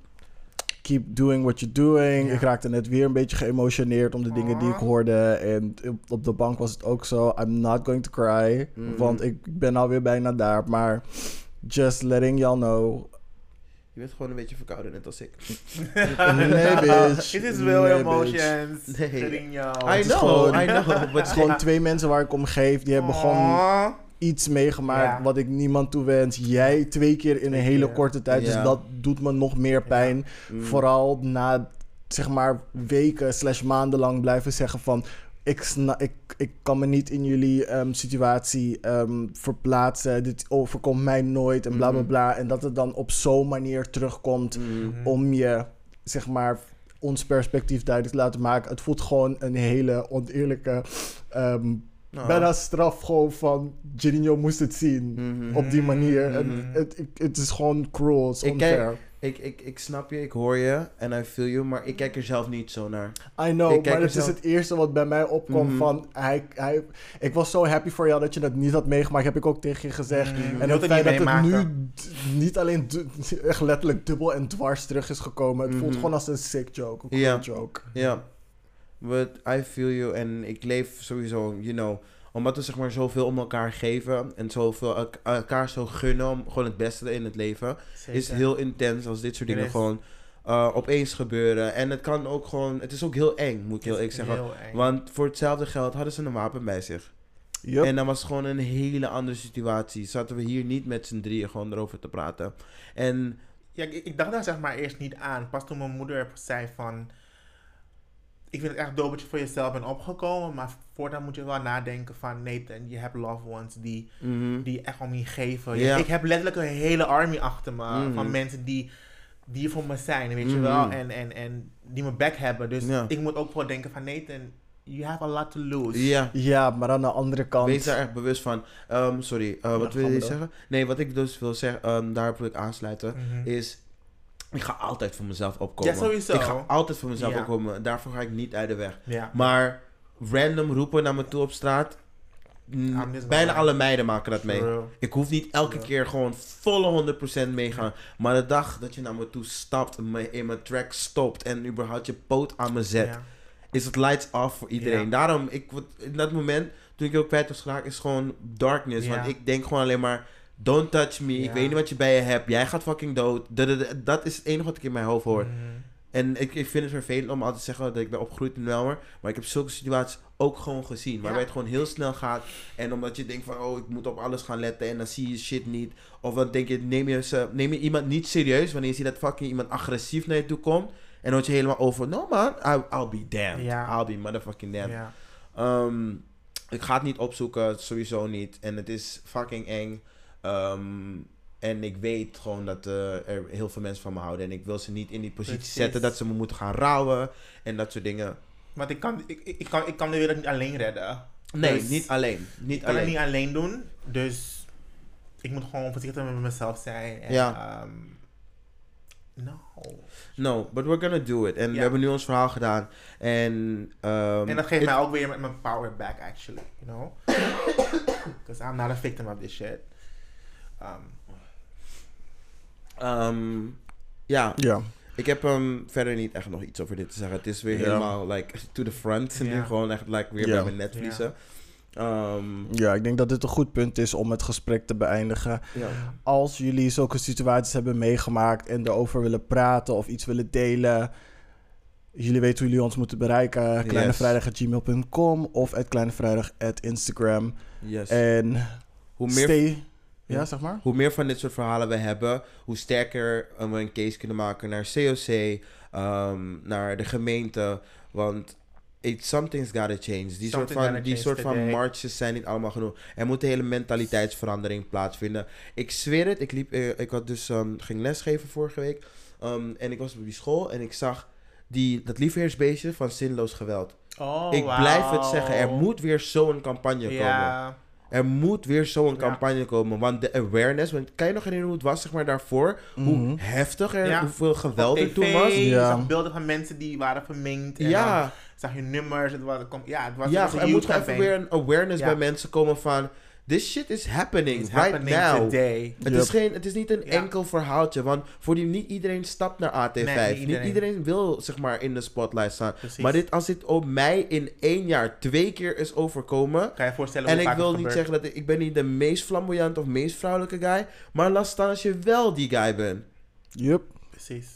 Keep doing what you're doing. Ja. Ik raakte net weer een beetje geëmotioneerd om de dingen die ik hoorde. En op- de bank was het ook zo. I'm not going to cry. Mhm. Want ik ben alweer bijna daar. Maar just letting y'all know. Je bent gewoon een beetje verkouden, net als ik. Nee, bitch. It is real Nee, emotions. Nee. jou. I know, I know. Het is gewoon twee mensen waar ik om geef. Die hebben gewoon Aw. Iets meegemaakt Ja. wat ik niemand toewens. Jij twee keer in een Twee hele keer. korte tijd. Ja. Dus dat doet me nog meer pijn. Mm. Vooral na, zeg maar, weken slash maanden lang blijven zeggen van... Ik, ik, ik kan me niet in jullie ehm, situatie ehm, verplaatsen. Dit overkomt mij nooit en bla bla Mhm. bla. En dat het dan op zo'n manier terugkomt Mm. Mhm. om je, zeg maar, ons perspectief duidelijk te laten maken. Het voelt gewoon een hele oneerlijke, ehm, Nou. bijna straf gewoon van... Girinho moest het zien Mhm. op die manier. En Mhm. het, ik- het is gewoon cruel, het is Ik kijk- unfair. Ik, ik, ik snap je, ik hoor je en I feel you, maar ik kijk er zelf niet zo naar. I know, maar het is het eerste wat bij mij opkomt Mhm. van... Hij, hij, ik was zo happy voor jou dat je dat niet had meegemaakt, heb ik ook tegen je gezegd. Je En het feit dat het nu niet alleen echt letterlijk dubbel en dwars terug is gekomen. Het voelt gewoon als een sick joke, een joke. Ja, but I feel you en ik leef sowieso, you know, omdat we zeg maar zoveel om elkaar geven en zoveel elk- elkaar zo gunnen om gewoon het beste in het leven, Zeker. is heel intens als dit soort dingen gewoon uh, opeens gebeuren. En het kan ook gewoon, het is ook heel eng, moet ik heel eerlijk zeggen. heel eng. Want voor hetzelfde geld hadden ze een wapen bij zich. Yup. En dan was het gewoon een hele andere situatie. Zaten we hier niet met z'n drieën gewoon erover te praten. En Ja, ik, ik dacht daar zeg maar eerst niet aan. Pas toen mijn moeder zei van... Ik vind het echt dat je voor jezelf bent opgekomen. Maar voortaan moet je wel nadenken van... Nathan, je hebt loved ones die, mhm. die je echt om je geven. Ik heb letterlijk een hele army achter me. Mhm. Van mensen die, die er voor me zijn, weet je Mhm. wel. En, en, en die mijn back hebben. Dus ik moet ook gewoon denken van... Nathan, you have a lot to lose. ja, Ja, maar aan de andere kant... wees daar echt bewust van. Ehm, sorry, uh, wat wil je zeggen? Nee, wat ik dus wil zeggen, ehm, daar wil ik aansluiten, is... Ik ga altijd voor mezelf opkomen. Ja, sowieso. Ik ga altijd voor mezelf Ja. opkomen. Daarvoor ga ik niet uit de weg. Ja. Maar random roepen naar me toe op straat... mm, just bijna alle meiden maken dat mee. Ik hoef niet elke keer gewoon volle 100% meegaan. Maar de dag dat je naar me toe stapt, me in mijn track stopt en überhaupt je poot aan me zet, is het lights off voor iedereen. Daarom, ik, in dat moment, toen ik heel kwijt was geraakt, is gewoon darkness. Want ik denk gewoon alleen maar, don't touch me, ik weet niet wat je bij je hebt, jij gaat fucking dood. Dat, is het enige wat ik in mijn hoofd hoor. Mhm. En ik, ik vind het vervelend om altijd te zeggen dat ik ben opgegroeid in Welmer. Maar ik heb zulke situaties ook gewoon gezien. Waarbij Ja. het gewoon heel snel gaat. En omdat je denkt van, oh, ik moet op alles gaan letten. En dan zie je shit niet. Of dan denk je, neem je, ze, neem je iemand niet serieus. Wanneer je ziet dat fucking iemand agressief naar je toe komt. En dan word je helemaal over, no man, I, I'll be damned. Ja. I'll be motherfucking damned. Ja. Ehm, ik ga het niet opzoeken, sowieso niet. En het is fucking eng. Ehm, en ik weet gewoon dat eh, er heel veel mensen van me houden. En ik wil ze niet in die positie Precies. zetten dat ze me moeten gaan rouwen. En dat soort dingen. Want ik kan, ik, ik, kan, ik kan de wereld niet alleen redden. Nee, Dus niet alleen. Niet Ik kan het alleen. niet alleen doen. Dus ik moet gewoon voorzichtig met mezelf zijn. En, Ja. ehm, no. No, but we're gonna do it. En we hebben nu ons verhaal gedaan. En, ehm, en dat geeft het- mij ook weer met mijn power back, actually. You know? Because I'm not a victim of this shit. Um, ehm, ja, Ja. ik heb um, verder niet echt nog iets over dit te zeggen. Het is weer Ja. helemaal like to the front. Nu gewoon echt like, weer Ja. bij mijn netvliezen. Ehm, ja, ik denk dat dit een goed punt is om het gesprek te beëindigen. ja. Als jullie zulke situaties hebben meegemaakt en erover willen praten of iets willen delen. Jullie weten hoe jullie ons moeten bereiken. kleinevrijdag.gmail.com of at kleinevrijdag.instagram. Yes. En hoe meer stay... Ja, zeg maar. Hoe meer van dit soort verhalen we hebben, hoe sterker eh, we een case kunnen maken naar COC, ehm, naar de gemeente. Want it, something's gotta change. Die soort van, die soort van marches zijn niet allemaal genoeg. Er moet een hele mentaliteitsverandering plaatsvinden. Ik zweer het, ik, liep, eh, ik had dus, ehm, ging lesgeven vorige week. ehm, en ik was op die school en ik zag die, dat liefheersbeestje van zinloos geweld. oh, ik blijf het zeggen, er moet weer zo'n campagne komen. Er moet weer zo'n Ja. campagne komen. Want de awareness, want kan je nog herinneren hoe het was zeg maar, daarvoor? Mhm. Hoe heftig er, Ja. hoeveel geweld er toen was? je Ja. zag beelden van mensen die waren verminkt. En dan zag je nummers. Het was, ja, het was, ja er moet gewoon even weer een awareness Ja. bij mensen komen van... This shit is happening It's right happening now. today. Het, Yep. is geen, het is niet een Ja. enkel verhaaltje, want voor die, niet iedereen stapt naar AT5. Nee, niet niet, iedereen. wil zeg maar in de spotlight staan. Precies. Maar dit, als dit op mij in één jaar twee keer is overkomen... kan je voorstellen En hoe ik vaak wil het niet zeggen dat ik, ik ben niet de meest flamboyante of meest vrouwelijke guy. Maar laat staan als je wel die guy bent. Yup, Precies.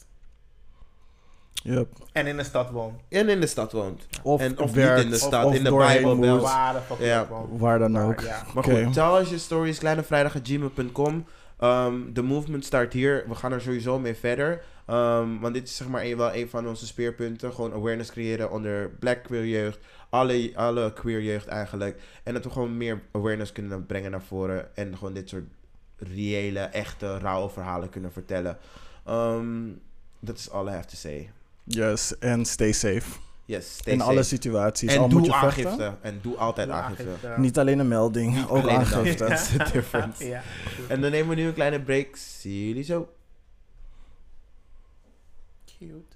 En in de stad woont. En in de stad woont. Of, En- of werkt, niet in de stad, of in de wel. Waar Ja. Waar dan Waar, ook. ja. Maar Oké. goed, tel als je stories kleinevrijdag.gmail.com. Ehm de movement start hier. We gaan er sowieso mee verder. Ehm, want dit is zeg maar een, wel een van onze speerpunten. Gewoon awareness creëren onder black queer jeugd. Alle, alle queer jeugd eigenlijk. En dat we gewoon meer awareness kunnen brengen naar voren. En gewoon dit soort reële, echte, rauwe verhalen kunnen vertellen. Ehm, Dat is all I have to say. Yes, en stay safe. Yes, stay in safe. alle situaties. En Al doe moet je vechten. aangifte. En doe altijd Doe aangifte. aangifte. Niet alleen een melding, ook aangifte. That's the difference. Ja. En dan nemen we nu een kleine break. Zie jullie zo. Cute.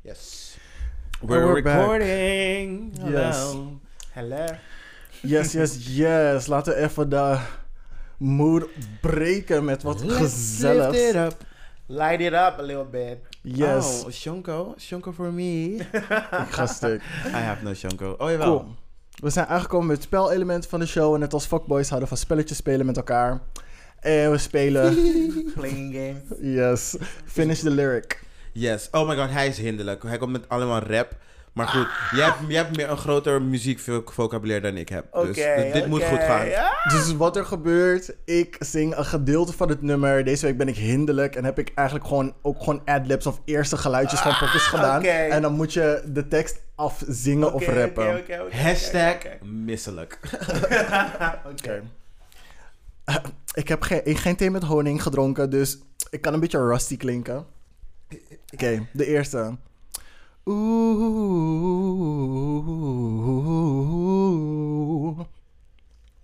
Yes. We're We're back. recording. Yes. Hello. Yes, yes, yes. Laten we even de mood breken met wat Let's gezelligs. Light it up a little bit. Yes, Oh, Shonko. Shonko for me. ik ga stuk. I have no Shonko. Oh, jawel. Cool. We zijn aangekomen met het spelelement van de show. En net als fuckboys houden van spelletjes spelen met elkaar. En we spelen, Playing games. yes, finish the lyric. Yes. Oh my god, hij is hinderlijk. Hij komt met allemaal rap. Maar goed, jij, hebt, jij hebt meer een groter muziekvocabulaire dan ik heb. Dus dit, dit moet goed gaan. Ja. Dus wat er gebeurt, ik zing een gedeelte van het nummer. Deze week ben ik hinderlijk en heb ik eigenlijk gewoon ook gewoon adlibs of eerste geluidjes van pockets gedaan. oké. En dan moet je de tekst afzingen of rappen. Hashtag misselijk. Oké. Ik heb geen, ik geen thee met honing gedronken, dus ik kan een beetje rusty klinken. Oké, de eerste. Oeh.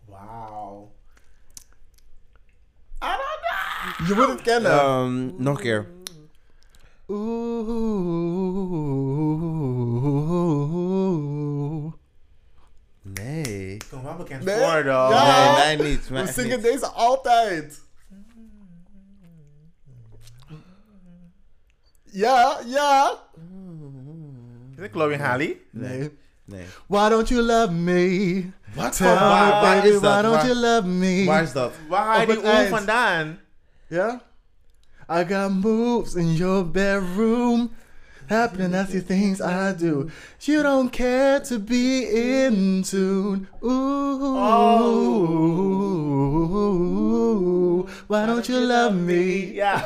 Wauw. Je moet het kennen. Ehm, nog een keer. Oeh. Nee. bekend Nee? voor, dan. Ja. Nee, mij niet. We mij zingen niet. deze altijd. Ja, ja. Is het Chloe Halle? Nee. Nee. Why don't you love me? Wat? Tell Waar- me, waar baby, is dat? why don't Waar- you love me? Waar is dat? Waar haal je Op die het oeh eind. vandaan? Ja? I got moves in your bedroom. Happening as the things I do. You don't care to be in tune. Ooh. Why don't you love me? Ja. Oh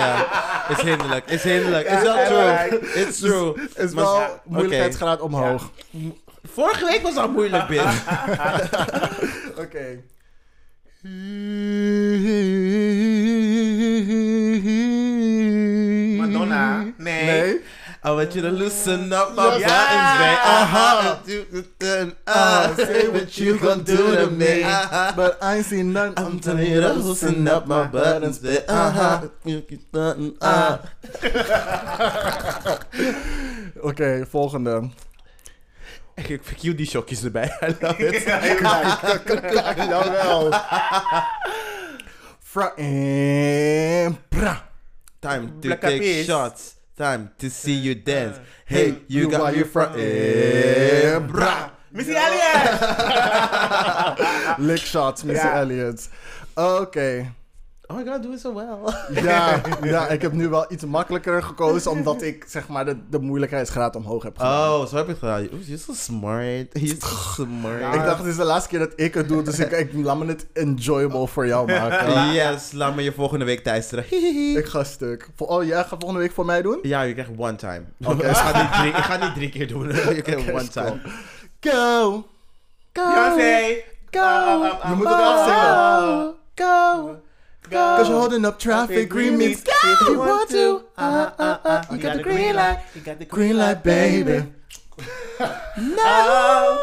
ja. Is hinderlijk. Is hinderlijk. Is wel Ja, true. ja. It's true. Is Maar- wel ja, moeilijkheidsgraad omhoog. Vorige week was al moeilijk, Bin. Oké. Nee. Nee. I want you to loosen up my Yes. buttons, babe. Aha. Uh-huh. Ah, say what you gon' do to me. Uh-huh. But I ain't seen none. I'm telling you to loosen up my buttons, babe. Uh-huh. Uh. Oké, volgende. Ik ik cue die shokjes erbij. I love it. Jawel. Fra en pra. Time to take shots. Time to see you dance. Hey, you got while me you front. eh. Missy Elliott! Lick shots, Missy Ja. Elliott. Oké. Oh my god, doing so well. Ja, ja, ik heb nu wel iets makkelijker gekozen, omdat ik zeg maar de, de moeilijkheidsgraad omhoog heb gedaan. Oh, zo heb je het gedaan. Oeh, you're so smart. You're so smart. Ik dacht, het is de laatste keer dat ik het doe, dus ik, ik laat me het enjoyable voor jou maken. Yes, laat me je volgende week teisteren. Ik ga stuk. Oh, jij gaat volgende week voor mij doen? Ja, je krijgt one time. Oké. ik, ga niet drie, ik ga niet drie keer doen. je krijgt one is time. Go! Beyoncé! Go! Uh, uh, uh, Je moet het afzingen. Go. Cause you're holding up traffic, green means go! If you want to, uh, uh, uh, you got the green light. You got the Green light, baby. No!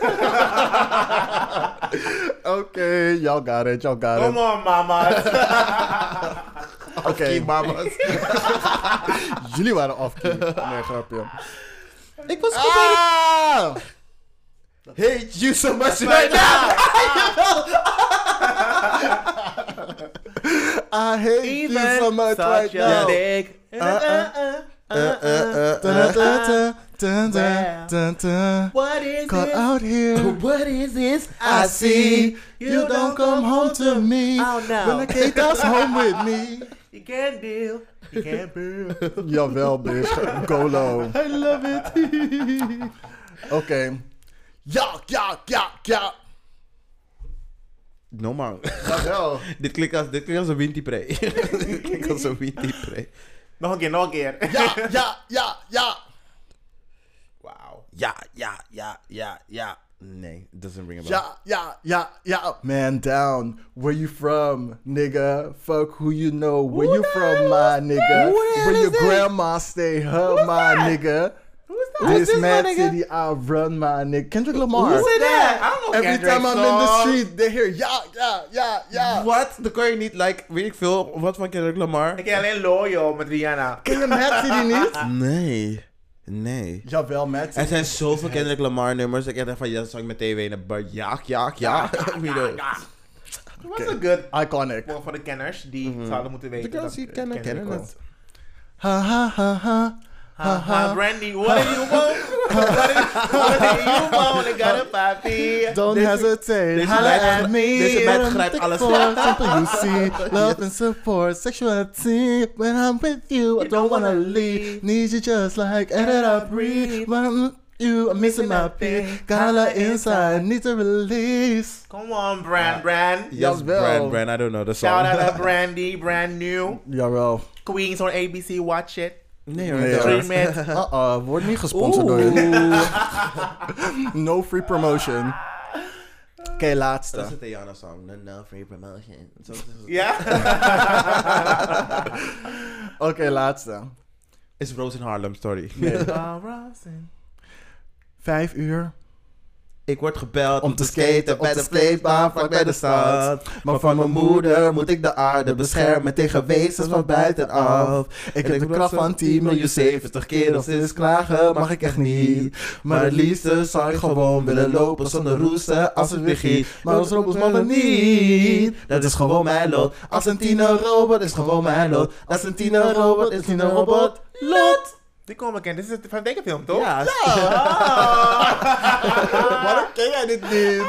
Oké, y'all got it, y'all got Come it. on, mama. Oké, Okay, mamas. jullie waren off-key. Nee, grapje. ik was goed bij Ah! Hate you so much right now. I hate you so much right now. Big. Uh, uh, uh, uh, uh. dun, dun, dun, dun. What is Caught it? out here. What is this I see you don't come home to me. Oh no. When the kid does home with me. You can't deal. You can't deal. Jawel, bitch. Go low. I love it. Oké. Ja, ja, ja, ja. No man. Jawel. dit klinkt als, dit klinkt als een dit klinkt als een windieprey. Nog een keer, nog een keer. Ja, ja, ja, ja. Wauw. Ja, ja, ja, ja, ja. Nee, it doesn't ring a bell. Ja, ja, ja, ja. Man down. Where you from, nigga? Fuck who you know. Where you from, my nigga? Who the hell Where is your that? grandma stay, her, my nigga? Who's that? Who's This this, mad city, I run, my nigga. Kendrick Lamar. Who said that? I don't know Every Kendrick's time I'm in the street, they hear ja, ja, ja, ja. Wat? Dan kan je niet, like, weet ik veel, wat van Kendrick Lamar? Ik ken alleen Loyal met Rihanna. Ken je Mad City niet? Nee. Nee. Jawel, Mad Er zijn zoveel Kendrick Lamar nummers. Ik echt dacht van, ja, dat zag ik met tv in de bar. Ja, ja, ja. De- Dat was een good Iconic. voor voor de kenners die zouden moeten weten. De girls dat die kennen, Kendrick kennen komt. het. Ha, ha, ha, ha. Ha ha, Brandy, what do you want? What do what do you want? I got a papi. Don't Deze- hesitate, deze holla at me. deze meid What I'm begrijpt looking alles. for, Simple you see, love and support, sexuality. When I'm with you, I don't wanna leave. Need you just like air that I breathe. When I'm with you, I'm missing my beat. Got a lot inside, need to release. Come on, Brand, Brand. Yes, Brand, Brand, I don't know the song. Shout out to Brandy, brand new. Jawel. Queens on ABC, watch it. Nee hoor. Nee, hoor. It. Uh-uh, wordt niet gesponsord door je. No free promotion. Oké, laatste. Dat is een Theana song. No, no free promotion. Ja? Oké, laatste. Is Rose in Harlem, sorry. Nee. Oh. Vijf uur. Ik word gebeld Om te skaten op de skatebaan vlak bij de stad. Maar van mijn moeder moet ik de aarde beschermen tegen wezens van buitenaf. Ik heb de kracht van 10 miljoen 70 keer als dit is klagen, mag ik echt niet. Maar het liefste zou ik gewoon willen lopen zonder roesten als het weer giet. Maar als robots mogen niet, dat is gewoon mijn lot. Als een tiener robot is gewoon mijn lot. Als een tiener robot is tiener robot, lot. Die komen bekend. Dit is het van de tekenfilm, toch? Ja, Waarom ken jij dit niet?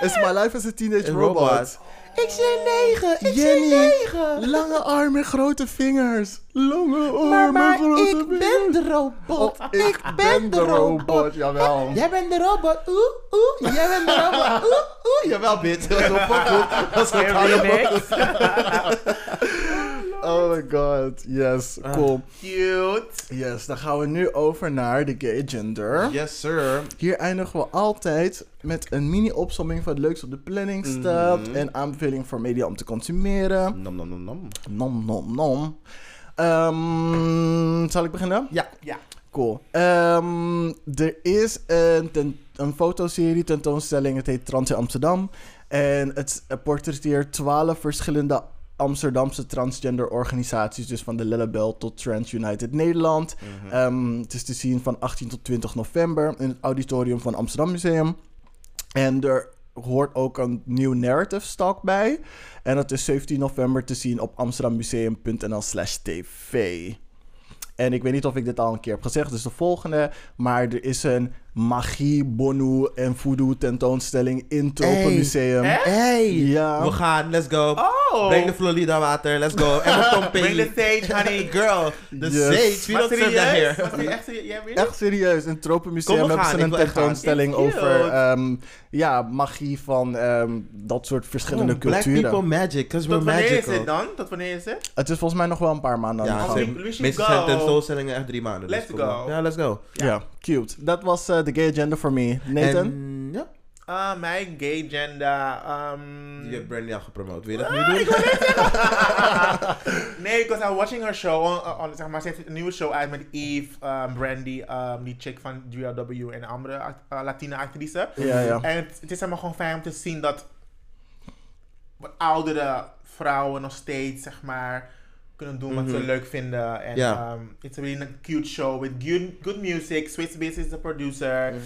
Is My Life as a Teenage Een Robot. robot. Ik zie negen, ik zie negen. Lange armen en grote vingers. Lange armen en grote vingers. de robot. Oh, ik ben de robot, jawel. Jij bent de robot. Oeh, oeh. Jij bent de robot. Oeh, oeh. Jawel, bitch. Dat is wel goed. Dat is wel. Oh my god, yes, cool. Cute. Yes, dan gaan we nu over naar de gay gender. Yes, sir. Hier eindigen we altijd met een mini-opsomming van het leukste op de planning staat. Mhm. En aanbeveling voor media om te consumeren. Nom, nom, nom, nom. Nom, nom, nom. Ehm, zal ik beginnen? Ja. Ja. Cool. Ehm, er is een, ten- een fotoserie, tentoonstelling, het heet Trans in Amsterdam. En het portretteert twaalf verschillende Amsterdamse transgender organisaties. Dus van de Lellebel tot Trans United Nederland. Mhm. Ehm, het is te zien van 18 tot 20 november in het auditorium van Amsterdam Museum. En er hoort ook een nieuw narrative stalk bij. En dat is 17 november te zien op amsterdammuseum.nl slash tv. En ik weet niet of ik dit al een keer heb gezegd, dus de volgende. Maar er is een magie, bonu en voodoo tentoonstelling in het Hey. Tropenmuseum. Echt? Hey. Ja. We gaan, let's go. Oh. Breng de Florida water, let's go. En mijn tomping. Bring the sage, honey. Girl, the Yes. sage. We Maar don't serve that serieus? here. Echt serieus? Echt serieus, in het Tropenmuseum Kom, we hebben gaan. ze een tentoonstelling over ehm, ja, magie van ehm, dat soort verschillende Oh, Black culturen. people magic, because Tot we're wanneer is magical. het dan? Tot wanneer is het? Het is volgens mij nog wel een paar maanden aan Ja, de Oh, gang. we- we should meestal zijn tentoonstellingen echt drie maanden. dus Let's go. Ja, let's go. Ja, cute. Dat was eh, de gay agenda voor me. Nathan? En, ja, Ah, mijn gay gender. Um, je hebt Brandy al gepromoot. Wil je dat Ah, nu ik doen? nee, because I'm watching her show. On, on- zeg maar, ze heeft een nieuwe show uit met Eve, um, Brandy, um, die chick van GLW en andere act- uh, Latine actrice. Ja, ja. En het, het is helemaal gewoon fijn om te zien dat wat oudere vrouwen nog steeds, zeg maar, kunnen doen wat ze Mhm. leuk vinden. En Ja. um, it's a really cute show with good, good music. Swiss Biz is the producer. Mhm.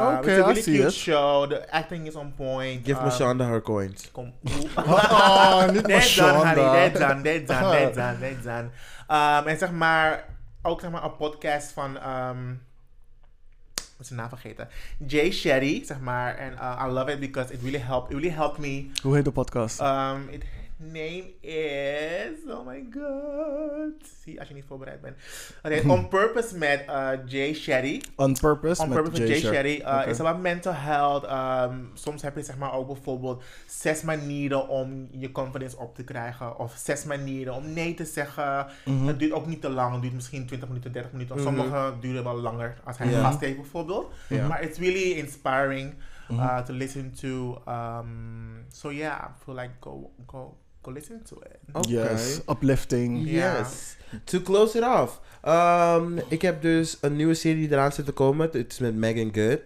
Uh, Okay, it's a I really see cute it. show. The acting is on point. Give Um, Mashonda her coins. Kom. Oh, niet. Mashonda. That's done, that's done, that's done, that's done. Um, en zeg maar, ook zeg maar een podcast van, um, ik ben zijn naam vergeten. Jay Shetty, zeg maar. En uh, I love it because it really helped, it really helped me. Hoe heet de podcast? Um, it name is, oh my god. Zie, als je niet voorbereid bent. Oké, On Purpose met uh, Jay Shetty. On Purpose On met Purpose met Jay. Shetty. Uh, Oké. It's about mental health. Um, soms heb je zeg maar ook bijvoorbeeld zes manieren om je confidence op te krijgen. Of zes manieren om nee te zeggen. Mhm. Het duurt ook niet te lang. Het duurt misschien 20 minuten, 30 minuten. Mhm. Sommige duren wel langer als hij gast heeft bijvoorbeeld. Maar it's really inspiring uh, to listen to. Um, so yeah, I feel like go, go, go listen to it. Oké. Yes, uplifting. Yes. To close it off. Um, ik heb dus een nieuwe serie die eraan zit te komen. Het is met Megan Good.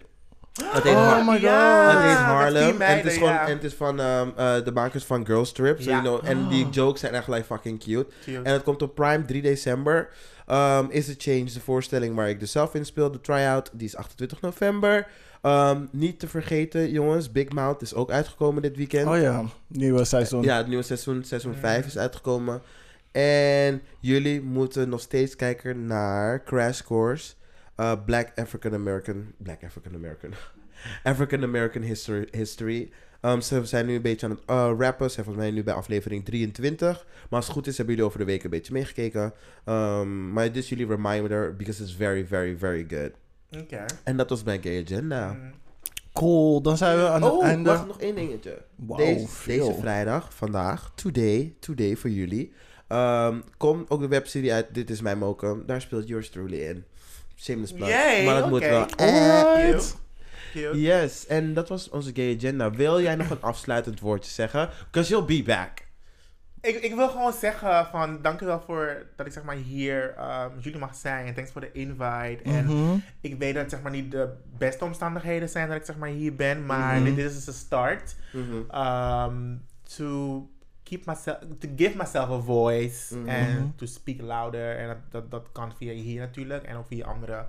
Het heet, Oh my Ja, god. het heet met Harlem. En het is, gewoon, en het is van um, uh, de makers van Girls Trip. So you know, en die Oh. jokes zijn echt like fucking cute. Cute. En het komt op Prime 3 december. Um, is The Change, de voorstelling waar ik dus zelf in speel. De try-out, die is 28 november. Um, niet te vergeten, jongens. Big Mouth is ook uitgekomen dit weekend. Oh ja, nieuwe seizoen. Ja, het nieuwe seizoen, seizoen Mm. 5 is uitgekomen. En jullie moeten nog steeds kijken naar Crash Course. uh, Black African American. Black African American. African American History. history. Um, ze zijn nu een beetje aan het uh, rappen. Ze zijn volgens mij nu bij aflevering 23. Maar als het goed is, hebben jullie over de week een beetje meegekeken. Um, maar dit is jullie reminder, because it's very, very, very good. Oké. En dat was mijn gay agenda. Mm. Cool, dan zijn we aan het Oh, einde. wacht, nog één dingetje. Wauw, deze, deze vrijdag, vandaag, today, today voor jullie, ehm, komt ook de webserie uit Dit is mijn mokum. Daar speelt yours truly in. Shameless plug. Yay, maar dat moet oké. wel. Alright. Cute. Yes, en dat was onze gay agenda. Wil jij nog een afsluitend woordje zeggen? Because you'll be back. Ik, ik wil gewoon zeggen van dankjewel voor dat ik zeg maar hier ehm, met jullie mag zijn. En thanks voor de invite. En Mhm. ik weet dat het zeg maar niet de beste omstandigheden zijn dat ik zeg maar hier ben. Maar Mhm. dit is dus een start. Mhm. um, to keep myself, to give myself a voice and to speak louder. En dat, dat, dat kan via hier natuurlijk en ook via andere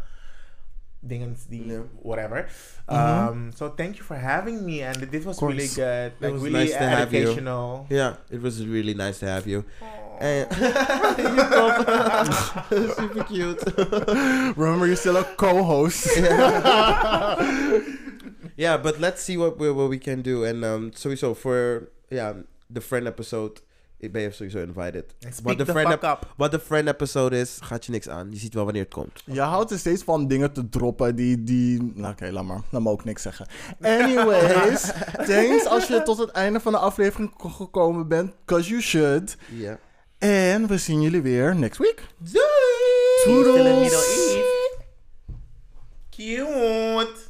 dingen die, Ja. whatever. Mhm. Um, so thank you for having me and this was really good. Like was really nice to have you. Yeah, it was really nice to have you. And super cute. Remember, you're still a co-host. yeah, but let's see what we, what we can do. And um, sowieso for yeah the friend episode, ik ben je sowieso invited. Wat de the friend. Wat de friend episode is, gaat je niks aan. Je ziet wel wanneer het komt. Je houdt er steeds van dingen te droppen die... die... Nou, oké, laat maar. Dan mag ik ook niks zeggen. Anyways, thanks als je tot het einde van de aflevering ge- gekomen bent. Cause you should. Ja. En we zien jullie weer next week. Doei! Toodles! Middle East. Cute.